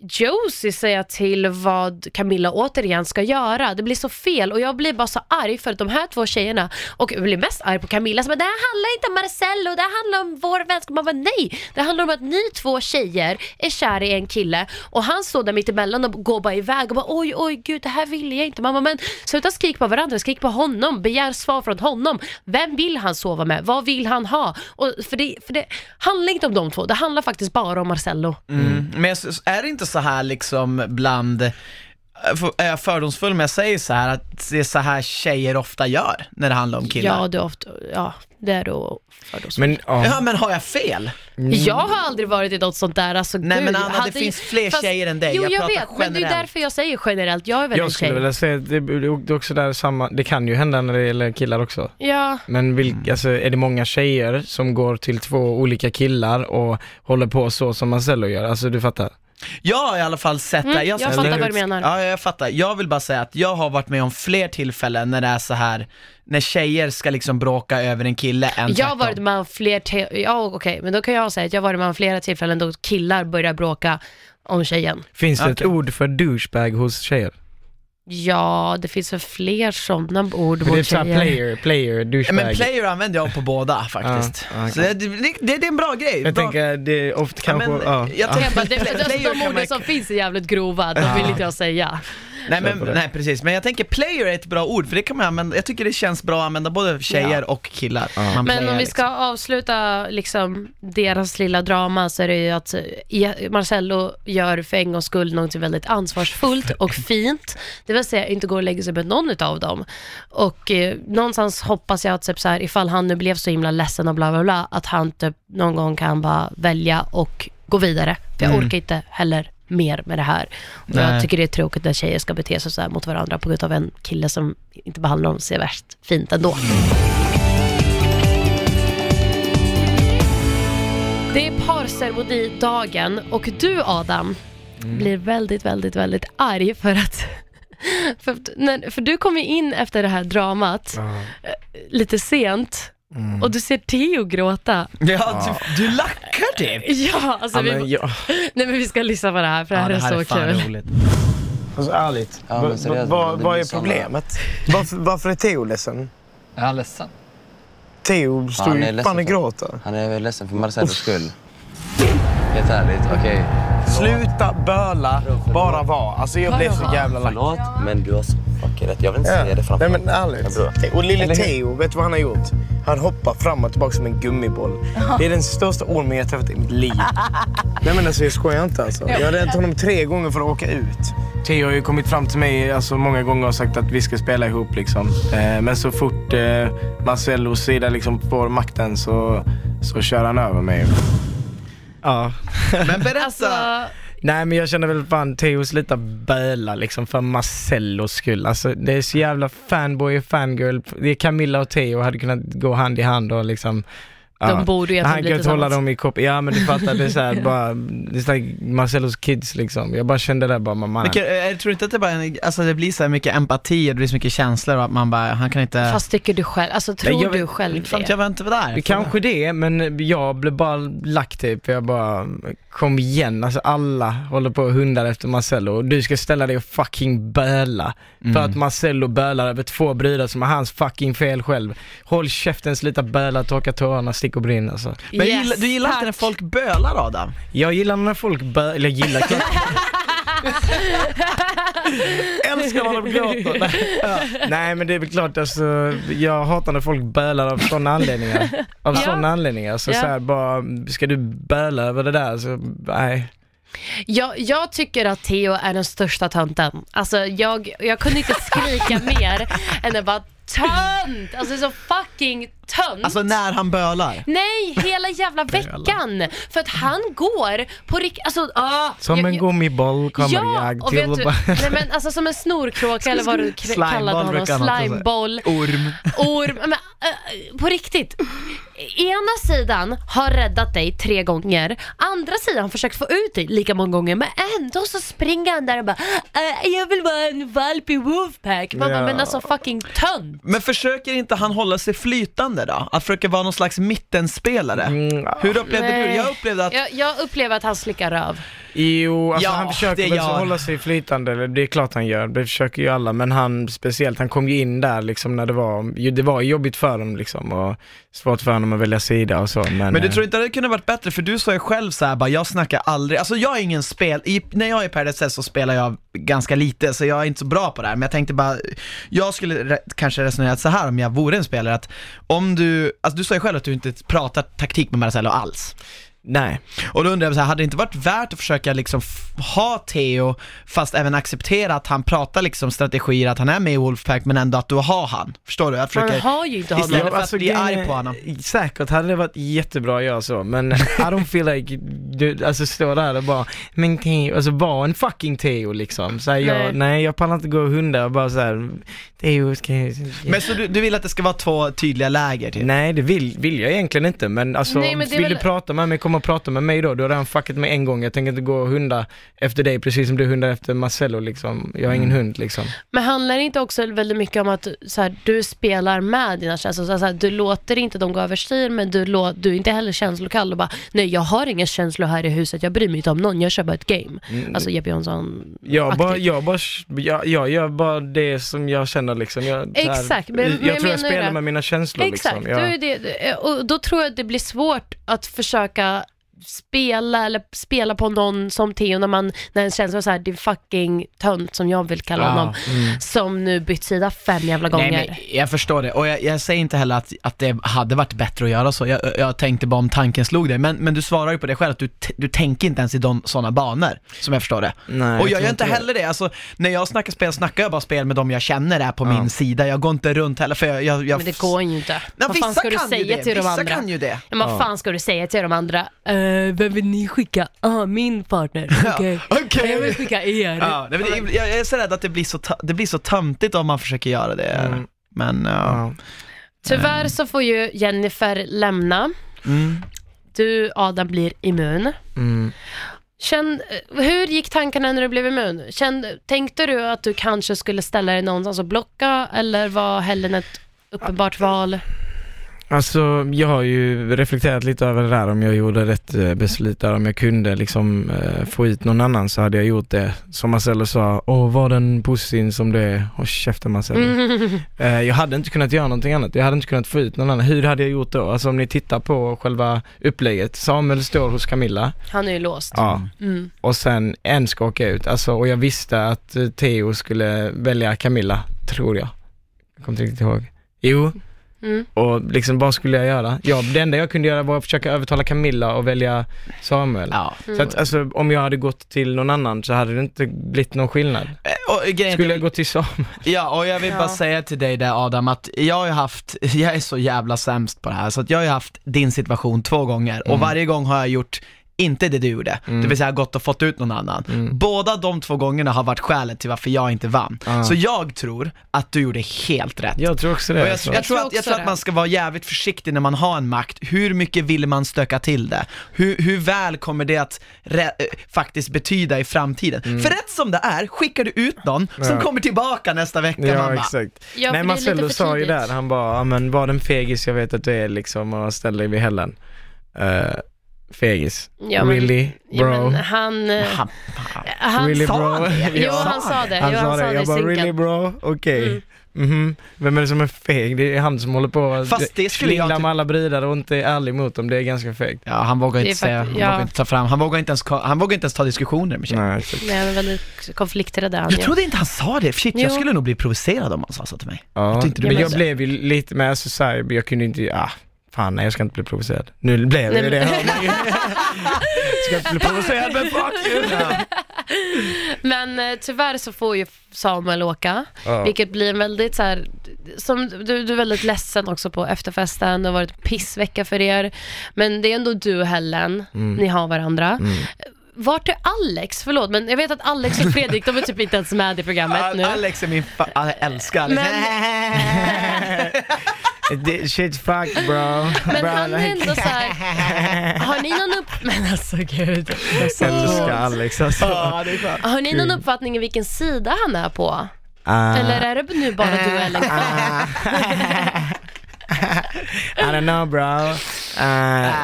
S2: Josie säga till vad Camilla återigen ska göra. Det blir så fel och jag blir bara så arg för att de här två tjejerna, och jag blir mest arg på Camilla som bara, det här handlar inte om Marcello, det här handlar om vår vänskap. Man bara, nej, det handlar om att ni två tjejer är kära i en kille och han står där mitt emellan och går bara iväg och bara, oj, oj, gud, det här vill jag inte. Mamma, men sluta skrik på varandra, skrik på honom, begär svar från honom. Vem vill han sova med? Vad vill han ha? Och för, det, för det handlar inte om de två, det handlar faktiskt bara om Marcello.
S3: Mm. Men är det inte så här liksom bland, är jag fördomsfull men jag säger så här att det är så här tjejer ofta gör när det handlar om killar?
S2: Ja, det är ofta, ja, det är då fördomsfullt.
S1: Men, ja.
S3: Ja men har jag fel?
S2: Jag har aldrig varit i något sånt där. Alltså,
S3: Nej,
S2: gud,
S3: men Anna, det finns fler tjejer än dig.
S2: Jo,
S3: Jag
S2: jag, vet, men det är
S3: generellt.
S2: därför jag säger generellt. Jag är väl en
S1: Jag skulle
S2: tjej.
S1: vilja säga det, det är också där samma, det kan ju hända när det gäller killar också.
S2: Ja,
S1: Men vilka, alltså, är det många tjejer som går till två olika killar och håller på så som Marcello gör? Alltså du fattar?
S3: Jag har i alla fall sett
S2: Mm,
S3: det.
S2: jag
S3: ser-
S2: fattar vad du menar.
S3: Ja, jag fattar. Jag vill bara säga att jag har varit med om fler tillfällen när det är så här när tjejer ska liksom bråka över en kille än
S2: jag har
S3: tvärtom.
S2: varit med om fler, ja okej, men då kan jag säga att jag har varit med om flera tillfällen då killar börjar bråka om tjejen.
S1: Finns det ett
S3: Okej.
S1: ord för douchebag hos tjejer?
S2: Ja, det finns väl fler sådana ord
S1: För det är
S2: mot
S1: såhär
S2: tjejer.
S1: player, player, douchebag.
S3: Men player använder jag på båda faktiskt.
S1: Ja, okej.
S3: Så det, det, det, är en bra grej.
S1: jag
S3: bra.
S1: tänker, det är ofta
S3: Ja,
S1: kanske,
S3: men,
S1: ja.
S3: jag
S1: ja.
S3: tänker-
S2: Jag bara, det, alltså, de orden som finns är jävligt grova, de vill inte jag säga.
S3: Nej, men, nej precis, men jag tänker player är ett bra ord för det kan man använda, jag tycker det känns bra att använda både tjejer och killar. Man
S2: Men
S3: playar
S2: om vi
S3: liksom.
S2: ska avsluta liksom, deras lilla drama så är det ju att eh, Marcello gör för en gångs skull någonting väldigt ansvarsfullt och fint. Det vill säga inte går och lägger sig med någon av dem. Och eh, någonstans hoppas jag att typ, så här, ifall han nu blev så himla ledsen och bla bla bla, att han typ någon gång kan bara välja och gå vidare. För jag
S1: Mm.
S2: orkar inte heller mer med det här. Och
S3: Nej.
S2: jag tycker det är tråkigt när tjejer ska bete sig så här mot varandra på grund av en kille som inte behandlar dem så värst fint ändå. Det är parceremonidagen och du Adam blir väldigt, väldigt, väldigt arg för att för, för du kom ju in efter det här dramat eh, lite sent
S1: Mm.
S2: och du ser Theo gråta.
S3: Ja, du, du lackar typ!
S2: Ja, alltså
S1: Ja,
S2: vi,
S1: men, ja.
S2: nej men vi ska lyssna på det här för det här är så
S3: fan
S2: kul.
S3: roligt.
S9: Alltså ärligt,
S13: Ja, men
S9: vad-
S13: seriöst,
S9: vad,
S13: det
S9: vad
S13: blir
S9: är
S13: såna-
S9: problemet? Varför, varför är Theo ledsen?
S13: Är han ledsen?
S9: Theo står
S13: Han är
S9: ju
S13: ledsen
S9: fan och
S13: för-
S9: gråter.
S13: Han är väl ledsen för Marcellos skull. Helt ärligt, okej.
S9: Sluta böla, bara vara. Alltså jag blev så jävla lack.
S13: Förlåt, men du har så fucking rätt. Jag vill inte
S9: Ja.
S13: säga det framför
S9: Nej men ärligt. Och lille? Theo, vet du vad han har gjort? Han hoppar fram och tillbaka som en gummiboll. Det är den största ormen jag träffat i mitt liv. Nej men alltså jag skojar inte alltså. Jag har räddat honom tre gånger för att åka ut.
S1: Theo har ju kommit fram till mig alltså, många gånger och sagt att vi ska spela ihop liksom. Eh, men så fort eh, Marcellos sida liksom får makten så, så kör han över mig. Ja.
S3: Men berätta,
S2: Alltså,
S1: Nej men jag känner väl fan Theo sluta böla liksom för Marcellos skull. Alltså det är så jävla fanboy och fangirl. Det är Camilla och Theo hade kunnat gå hand i hand och liksom
S2: De borde ju
S1: Han kan hålla
S2: tillsammans.
S1: dem i kopp. Ja men du fattar, det är såhär bara, det är så här Marcellos kids liksom. Jag bara kände det bara, man,
S3: Men kan, jag tror inte att det bara, alltså det blir så här mycket empati och det blir så mycket känslor och att man bara, han kan inte...
S2: Fast tycker du själv, alltså tror
S1: jag
S2: du själv det?
S3: jag var inte där.
S1: Det kanske det, men jag blev bara lack typ. Jag bara, kom igen, alltså alla håller på och hundar efter Marcello och du ska ställa dig och fucking böla. För
S3: Mm.
S1: att Marcello bölar över två brudar som är hans fucking fel själv. Håll käften, sluta böla, torka tårarna, stick och brinn alltså.
S3: Men
S2: Yes,
S3: gillar, du gillar inte
S2: tack.
S3: när folk bölar Adam?
S1: Jag gillar när folk bölar, eller jag gillar klart. Älskar när de gråter. Nej, ja. Nej men det är väl klart alltså, jag hatar när folk bölar av sådana anledningar. Av
S2: Ja.
S1: sådana anledningar. Så,
S2: Ja.
S1: så här, bara, ska du böla över det där så, nej.
S2: Jag, jag tycker att Theo är den största tönten. Alltså jag, jag kunde inte skrika mer än att bara tönt! Alltså så fucking tönt.
S3: Alltså när han bölar?
S2: Nej, hela jävla veckan! För att han går på riktigt, alltså ah,
S1: Som en gummiboll kommer
S2: Ja,
S1: jag
S2: och
S1: till
S2: vet
S1: och
S2: du,
S1: bara...
S2: nej men alltså som en snorkråka eller vad du k-
S3: Slimeboll
S2: kallade honom,
S3: brukar han också säga.
S2: slimeboll,
S3: Orm.
S2: orm, men, äh, på riktigt. Ena sidan har räddat dig tre gånger, andra sidan har försökt få ut dig lika många gånger, men ändå så springer han där och bara äh, jag vill vara en valp i Wolfpack. Man bara,
S3: Ja.
S2: men alltså fucking tönt.
S3: Men försöker inte han hålla sig flytande då? Att försöka vara någon slags mittenspelare? Hur upplevde du?
S2: Nej.
S3: Jag upplevde att
S2: Jag, jag upplever att han slickar röv.
S1: Jo, alltså
S3: Ja,
S1: han försöker väl
S3: gör.
S1: hålla sig flytande, det är klart han gör, det försöker ju alla, men han speciellt, han kom ju in där liksom när det var, det var jobbigt för dem liksom och svårt för honom att välja sida och så, men...
S3: Men du
S1: eh,
S3: tror inte att det kunde varit bättre? För du sa ju själv så här, bara jag snackar aldrig, alltså jag är ingen spel, i, när jag är i Paradise så spelar jag ganska lite, så jag är inte så bra på det här, men jag tänkte bara, jag skulle re- kanske resonera så här om jag vore en spelare, att om du, alltså du sa ju själv att du inte pratar taktik med Marcello alls.
S1: Nej.
S3: Och då undrar jag så här, hade det inte varit värt att försöka liksom ha Theo, fast även acceptera att han pratar liksom strategier, att han är med i Wolfpack, men ändå att du har han? Förstår du? Att
S2: Man
S3: försöka,
S2: har ju inte honom.
S3: istället för
S1: alltså,
S3: att bli arg
S1: är-
S3: på honom.
S1: Säkert hade det varit jättebra att göra så, men I don't feel like, du, alltså stå där och bara, men Theo, alltså var en fucking Theo liksom. Så här, jag,
S2: Nej.
S1: nej. jag pallar inte gå och hunda och bara såhär, Theo ska
S3: Men så du, du vill att det ska vara två tydliga läger? Typ.
S1: Nej det vill, vill jag egentligen inte men alltså
S2: Nej, men
S1: vill
S2: väl-
S1: du prata med mig, kom och prata med mig då. Du har redan fuckat mig en gång, jag tänker inte gå och hunda efter dig precis som du hundar efter Marcello liksom. Jag har ingen
S3: Mm.
S1: hund liksom.
S2: Men handlar det inte också väldigt mycket om att så här, du spelar med dina känslor? Så här, du låter inte dem gå överstyr, men du, lå, du är inte heller känslokall och bara, nej jag har inga känslor här i huset, jag bryr mig inte om någon, jag kör bara ett game.
S1: Mm.
S2: Alltså Jeppe Jonsson
S1: Jag bara, jag bara, jag, jag gör bara det som jag känner liksom. Jag, så här,
S2: Exakt, men- men
S1: jag,
S2: jag
S1: tror jag
S2: menar
S1: spelar
S2: det.
S1: med mina känslor
S2: Exakt,
S1: liksom. Jag,
S2: är det, och då tror jag att det blir svårt att försöka spela eller spela på någon som Theo när man, när en känslor så här, det är fucking tönt som jag vill kalla
S3: Ja,
S2: honom,
S3: mm.
S2: som nu bytt sida fem jävla gånger.
S3: Nej, men jag förstår det, och jag, jag säger inte heller att, att det hade varit bättre att göra så. Jag, jag tänkte bara om tanken slog dig, men, men du svarar ju på det själv, att du, du tänker inte ens i de sådana banor, som jag förstår det.
S1: Nej,
S3: och
S1: jag
S3: jag gör
S1: inte
S3: heller det, alltså när jag snackar spel snackar jag bara spel med de jag känner är på
S1: Ja.
S3: min sida, jag går inte runt heller för jag... jag, jag
S2: Men det går ju inte.
S3: Ja,
S2: vad fan
S3: vissa
S2: ska du
S3: kan ju
S2: säga
S3: det,
S2: till de
S3: vissa
S2: andra?
S3: kan ju det.
S2: Men vad fan ska du säga till de andra? Uh, vem vill ni skicka? Ah, min partner. Okej.
S3: Okej.
S2: Jag vill skicka er.
S3: Ja, nej, men det, jag, jag är så rädd att det blir så, det blir så töntigt om man försöker göra det.
S1: Mm.
S3: Men ja.
S2: Tyvärr så får ju Jennifer lämna.
S3: Mm.
S2: Du, Adam, blir immun.
S1: mm.
S2: Känn, hur gick tankarna när du blev immun? Känn, tänkte du att du kanske skulle ställa dig någonstans och blocka eller var Helen ett uppenbart val?
S1: Alltså jag har ju reflekterat lite över det där om jag gjorde rätt eh, beslut där, om jag kunde liksom eh, få hit någon annan så hade jag gjort det. Som Marcello sa, åh var den pussin som det är, håll käften Marcello.
S2: Mm.
S1: Eh, jag hade inte kunnat göra någonting annat, jag hade inte kunnat få ut någon annan. Hur hade jag gjort då? Alltså om ni tittar på själva upplägget, Samuel står hos Camilla,
S2: Han är ju låst.
S1: ja,
S2: Mm.
S1: och sen en ska åka ut. Alltså, och jag visste att eh, Theo skulle välja Camilla, tror jag. Jag kommer inte riktigt ihåg. Jo,
S2: Mm.
S1: och liksom vad skulle jag göra? Ja, det enda jag kunde göra var att försöka övertala Camilla och välja Samuel.
S3: Ja.
S1: Så att alltså, om jag hade gått till någon annan så hade det inte blivit någon skillnad.
S3: Eh, Och, grejen,
S1: Skulle jag gå till Samuel?
S3: Ja, och jag vill
S2: Ja.
S3: bara säga till dig där Adam, att jag har ju haft, jag är så jävla sämst på det här, så att jag har ju haft din situation två gånger, och
S1: Mm.
S3: varje gång har jag gjort inte det du gjorde,
S1: Mm.
S3: det vill säga gått och fått ut någon annan. Båda de två gångerna har varit skälet till varför jag inte vann.
S1: Ah.
S3: Så jag tror att du gjorde helt rätt.
S1: Jag tror också det.
S3: Jag,
S1: alltså.
S3: jag, tror att, jag tror att man ska vara jävligt försiktig när man har en makt. Hur mycket vill man stöka till det? Hur, hur väl kommer det att re, eh, faktiskt betyda i framtiden? För rätt som det är, skickar du ut någon som
S1: Mm. Ja.
S3: kommer tillbaka nästa vecka,
S1: Ja
S3: man bara,
S1: exakt.
S2: Ja,
S1: Nej Marcello sa ju där, han bara, men var den fegis jag vet att du är liksom och ställ dig vid hällen. Uh, fegis.
S2: Ja, men-
S1: really
S2: Ja,
S1: bro?
S2: men han... eh,
S3: han,
S2: han
S1: really
S3: sa
S1: bro?
S3: det.
S2: Jo,
S3: Ja.
S2: han sa det.
S1: Han
S2: jo,
S1: sa
S2: han
S1: det,
S2: sa
S1: jag bara really bro? Okej.
S2: Mm.
S1: Mhm. Vem är det som är feg? Det är han som håller på att
S3: jag typ-
S1: med alla brudar och inte är ärlig mot dem. Det är ganska fegt.
S3: Ja, han vågar inte säga, han
S2: ja.
S3: vågar inte ta fram, han vågar inte ens, han vågar inte ens ta diskussioner med tjejer.
S1: Nej, exakt.
S2: Nej, han är väldigt konflikträdd är han
S3: Jag
S2: ju.
S3: trodde inte han sa det, shit jag
S2: Jo.
S3: skulle nog bli provocerad om han sa så till mig.
S1: Ja,
S3: Jag
S1: men jag blev ju lite med, alltså så här, jag kunde inte, ah, fan nej jag ska inte bli provocerad. Nu blev jag ju det,
S2: men-.
S1: Ska inte bli provocerad men fuck you.
S2: Men eh, tyvärr så får ju Samuel åka,
S1: Ja.
S2: vilket blir en väldigt så här, som du, du är väldigt ledsen också på efterfesten, det har varit pissvecka för er, men det är ändå du och Helen,
S1: Mm.
S2: ni har varandra. Vart är Alex? Förlåt, men jag vet att Alex och Fredrik, de är typ inte ens med i programmet nu.
S3: Alex är min, fa- jag älskar Alex.
S1: Det- Shit fuck bro.
S2: Men
S1: bro,
S2: han är ändå så här, har ni någon upp... Men alltså gud. jag är så
S1: Älskar. Alex alltså.
S3: Ja, det är.
S2: Har ni någon uppfattning i vilken sida han är på?
S1: Ah,
S2: Eller är det nu bara du och Ellen kvar?
S1: I don't know bro. Uh,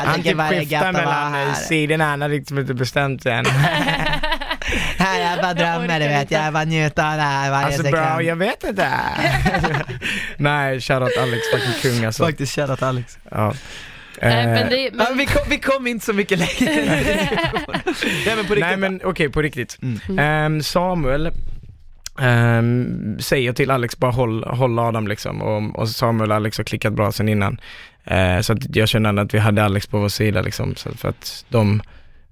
S1: han typ
S3: bara det är
S1: skiftar mellan sidorna, han har liksom inte bestämt sig än.
S3: Här, jag bara drömmer du vet, jag bara njuter av det här varje
S1: Alltså bro, jag vet inte. Nej, shoutout Alex, fucking kung alltså.
S3: Faktiskt shoutout Alex.
S1: Ja.
S2: Nej, men
S1: Eh,
S2: det,
S3: Ja,
S2: men,
S3: vi, kom, vi kom inte så mycket längre. Nej men på riktigt.
S1: Nej men okej, på riktigt.
S3: Mm.
S1: Ehm, Samuel ehm, säger till Alex bara håll, håll Adam liksom och, och Samuel och Alex har klickat bra sen innan. Eh, så att jag kände att vi hade Alex på vår sida liksom, så för att de,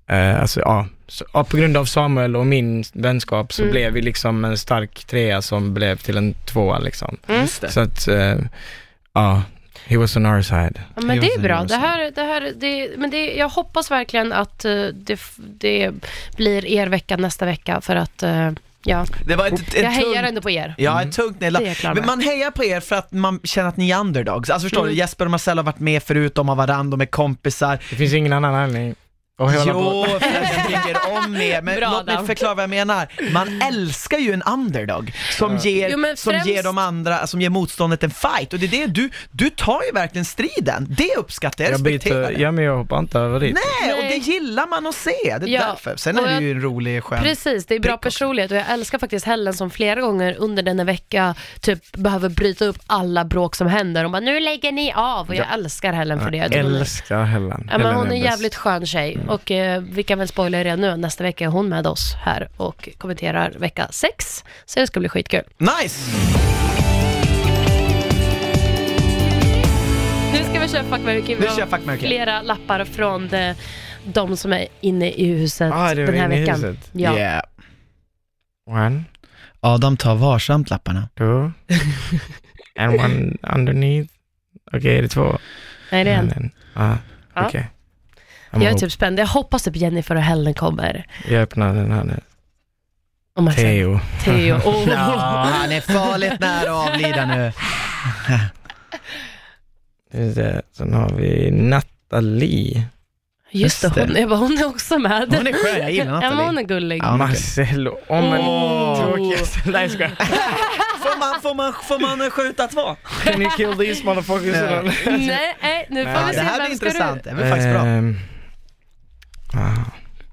S1: eh, alltså ja, så, ja, på grund av Samuel och min vänskap så
S2: Mm.
S1: blev vi liksom en stark trea som blev till en tvåa liksom.
S3: Just det.
S1: Så att, eh, ja, he was on our side.
S2: Ja, men det är bra. Det här, det här, det, men det, jag hoppas verkligen att eh, det, det blir er vecka nästa vecka för att, eh, ja,
S3: Det var ett, ett
S2: jag hejar
S3: tungt-
S2: ändå på er.
S3: Ja, ett tungt nederlag. Men man hejar på er för att man känner att ni är underdogs. Alltså förstår
S2: Mm.
S3: du, Jesper och Marcel har varit med förut, de har varandra, de är kompisar.
S1: Det finns ingen annan anledning på.
S3: Jo, för att jag tycker om er, men
S2: Bra,
S3: låt mig förklara vad jag menar. Man älskar ju en underdog som, ger,
S2: Jo, men
S3: som
S2: främst-
S3: ger de andra, som ger motståndet en fight. Och det är det du, du tar ju verkligen striden. Det uppskattar jag,
S1: Jag
S3: respekterar
S1: byter,
S3: det.
S1: ja men jag hoppar inte över dit.
S3: Nej, och det gillar man att se, det är
S2: Ja,
S3: därför. Sen
S2: och
S3: är det ju en rolig, skön
S2: Precis, det är bra personlighet och jag älskar faktiskt Helen som flera gånger under denna vecka typ behöver bryta upp alla bråk som händer och bara nu lägger ni av och jag älskar Helen för det. Jag hon
S1: älskar Helen.
S2: Ja, men
S1: Helen
S2: hon är en jävligt skön tjej och eh, vi kan väl spoila redan nu, nästa vecka är hon med oss här och kommenterar vecka 6. Så det ska bli skitkul.
S3: Nice!
S2: Nu ska vi köra Fuck, marry, kill.
S3: Vi kör Fuck, marry, kill.
S2: Flera lappar från de, de som är inne i huset
S1: Ah, det är
S2: den här
S1: inne i
S2: veckan.
S1: huset.
S2: Ja.
S3: Yeah.
S1: One,
S3: Adam tar varsamt lapparna.
S1: two, and one underneath. Okej, är det två?
S2: Nej, det är en.
S1: En. Ah,
S2: Ja.
S1: okej.
S2: Jag är typ spänd. Jag hoppas typ Jennifer och Helen kommer.
S1: Jag öppnar den här nu.
S2: Om man säger
S1: Theo.
S2: Theo. Oh.
S3: Ja, han är farligt nära att avlida nu.
S1: Det. Sen har vi Nathalie.
S2: Just det,
S3: det.
S2: hon, jag bara, hon är också med.
S3: Hon är skön, jag gillar
S2: Ja, men
S3: Nathalie.
S2: hon är gullig.
S3: Ja.
S1: Marcello. Om en
S2: Åh.
S1: tråkigaste. Nej, jag skojar.
S3: Får man, får, man, får man skjuta två?
S1: Can you kill these motherfuckers?
S3: Ja.
S2: Nej, nej, nu får
S1: Ja,
S2: vi
S3: det
S2: se
S3: här
S2: vem
S3: blir
S2: ska
S3: intressant,
S2: du...
S3: det blir faktiskt bra.
S1: Ehm, ah.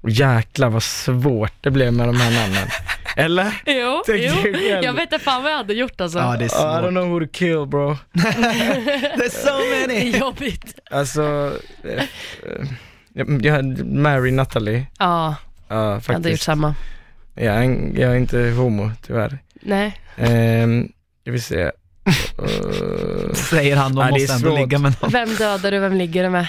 S1: Jäklar vad svårt det blev med de här namnen. Eller?
S2: Jo, jo. jag vet inte fan vad jag hade gjort alltså.
S3: Ja, det är
S1: I don't
S3: svårt.
S1: know who to kill bro.
S3: There's so many.
S2: jobbigt.
S1: Alltså, eh, jag, jag Mary Natalie.
S2: Ja,
S1: Ja,
S2: jag hade gjort samma.
S1: Jag är, en- jag är inte homo, tyvärr.
S2: Nej.
S1: Um, jag vill se. Uh,
S3: Säger han,
S1: Ja, är
S3: måste ändå
S1: svårt.
S3: ligga med någon.
S2: Vem dödar du, vem ligger du med?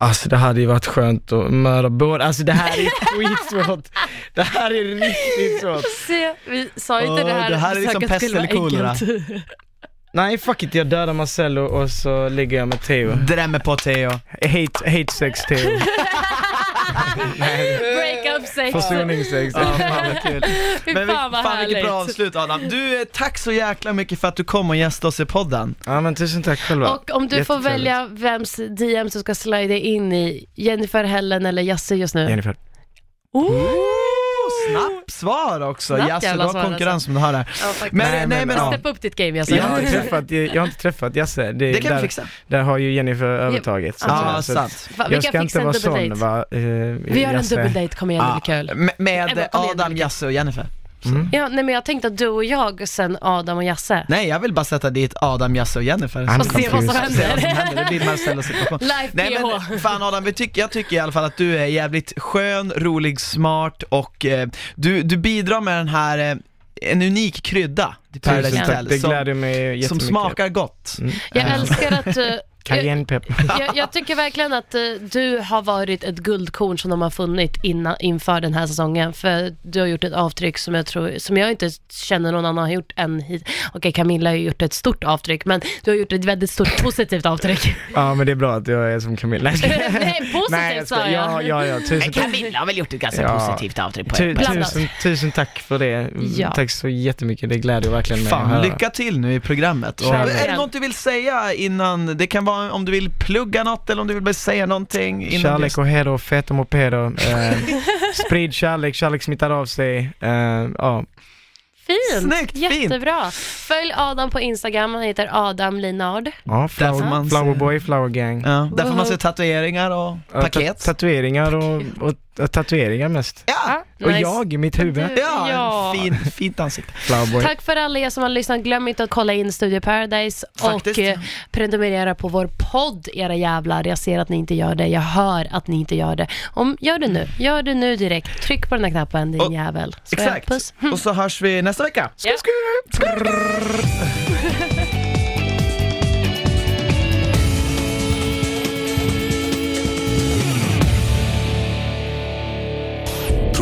S1: Alltså det hade ju varit skönt att mörda båda. Alltså det här är skitsvårt. Det här är riktigt svårt.
S2: Se, vi sa ju inte det här
S3: det här är liksom pest eller kolera.
S1: Nej fuck it, jag dödar Marcello och så ligger jag med Theo.
S3: Drämmer på Theo.
S1: Hate, hate sex Theo.
S2: Breakup sex.
S1: Försoningssex.
S3: Ja, fan vad kul.
S2: Fy
S3: Men vi,
S2: fan vad
S3: fan vilket
S2: härligt.
S3: bra avslut Adam. Du, eh, tack så jäkla mycket för att du kom och gästade oss i podden.
S1: Ja men tusen tack själva.
S2: Och om du får
S1: Jättetrevligt.
S2: välja vems DM som ska slida in i, Jennifer, Helen eller Jasse just nu?
S1: Jennifer.
S3: Oh, snabbt svar också.
S2: Snabbt
S3: Jasse, du
S2: jävla
S3: har
S2: svar,
S3: konkurrens
S2: alltså.
S3: som du har där.
S2: Ja, faktiskt.
S3: Men,
S1: Nej, men,
S3: men,
S1: ja.
S2: Step upp ditt game Jasse.
S1: Jag har, inte träffat, jag har inte träffat Jasse. Det,
S3: Det kan vi
S1: där,
S3: fixa.
S1: Där har ju Jennifer övertaget. så att
S3: Ja,
S1: säga. Så att
S3: sant.
S2: Va, vi
S1: Jag
S2: kan
S1: ska
S2: fixa
S1: inte
S2: en
S1: vara
S2: dubbeldate.
S1: sån va. eh,
S2: Vi gör en
S1: Jasse.
S2: dubbeldate, kom igen, det blir kul.
S3: Med, med
S2: Emma, kom igen,
S3: Adam,
S2: Mikael.
S3: Jasse och Jennifer.
S1: Mm.
S2: Ja, nej men jag tänkte att du och jag, sen Adam och Jasse.
S3: Nej, jag vill bara sätta dit Adam, Jasse och Jennifer.
S2: Och se vad som händer.
S3: det blir Marcellos situation.
S2: Live
S3: Nej
S2: PH.
S3: men fan Adam, vi tycker, jag tycker i alla fall att du är jävligt skön, rolig, smart och eh, du, du bidrar med den här, eh, en unik krydda till Paradise
S1: Tusen tack,
S3: Hotel
S1: det
S3: som,
S1: gläder mig jättemycket.
S3: som smakar gott.
S1: Mm.
S2: Jag älskar att... eh,
S1: Cayennepepp.
S2: jag, jag tycker verkligen att eh, du har varit ett guldkorn som de har funnit innan, inför den här säsongen. För du har gjort ett avtryck som jag, tror, som jag inte känner någon annan har gjort än hit. Okej, Camilla har ju gjort ett stort avtryck, men du har gjort ett väldigt stort positivt avtryck.
S1: Ja men det är bra att jag är som Camilla. Nej,
S2: positivt
S1: Nej, jag
S2: sa jag.
S1: ja, ja, ja, tusen tack.
S3: Camilla har väl gjort ett ganska
S1: Ja.
S3: positivt avtryck på
S1: Tu, tusen, tusen tack för det.
S2: Ja.
S1: Tack så jättemycket, det gläder verkligen mig att
S3: Fan, lycka till nu i programmet. Och, är det något du vill säga innan, det kan vara om du vill plugga något eller om du vill bara säga någonting innan
S1: Kärlek och heder och feta mopeder. Eh, sprid kärlek, kärlek smittar av sig. Eh, ja.
S2: Fint,
S3: Snyggt, fint.
S2: jättebra. Följ Adam på Instagram, han heter Adam Linard.
S1: Ja, flower,
S3: man
S1: flowerboy, flower gang.
S3: Ja, där får man se tatueringar och
S1: Ja,
S3: paket.
S1: ta- tatueringar och, och tatueringar mest.
S3: Ja,
S1: Och
S2: Nice.
S1: jag i mitt huvud.
S2: Du-
S3: ja,
S2: Ja.
S3: Fin, fint ansikte.
S2: Tack för alla er som har lyssnat. Glöm inte att kolla in Studio Paradise
S3: Faktiskt.
S2: och eh, prenumerera på vår podd, era jävlar. Jag ser att ni inte gör det. Jag hör att ni inte gör det. Om, gör det nu. Gör det nu direkt. Tryck på den här knappen, din
S3: Och-
S2: jävel. Jag?
S3: Exakt.
S2: Puss.
S3: Och så hörs vi nästa vecka.
S2: Ja.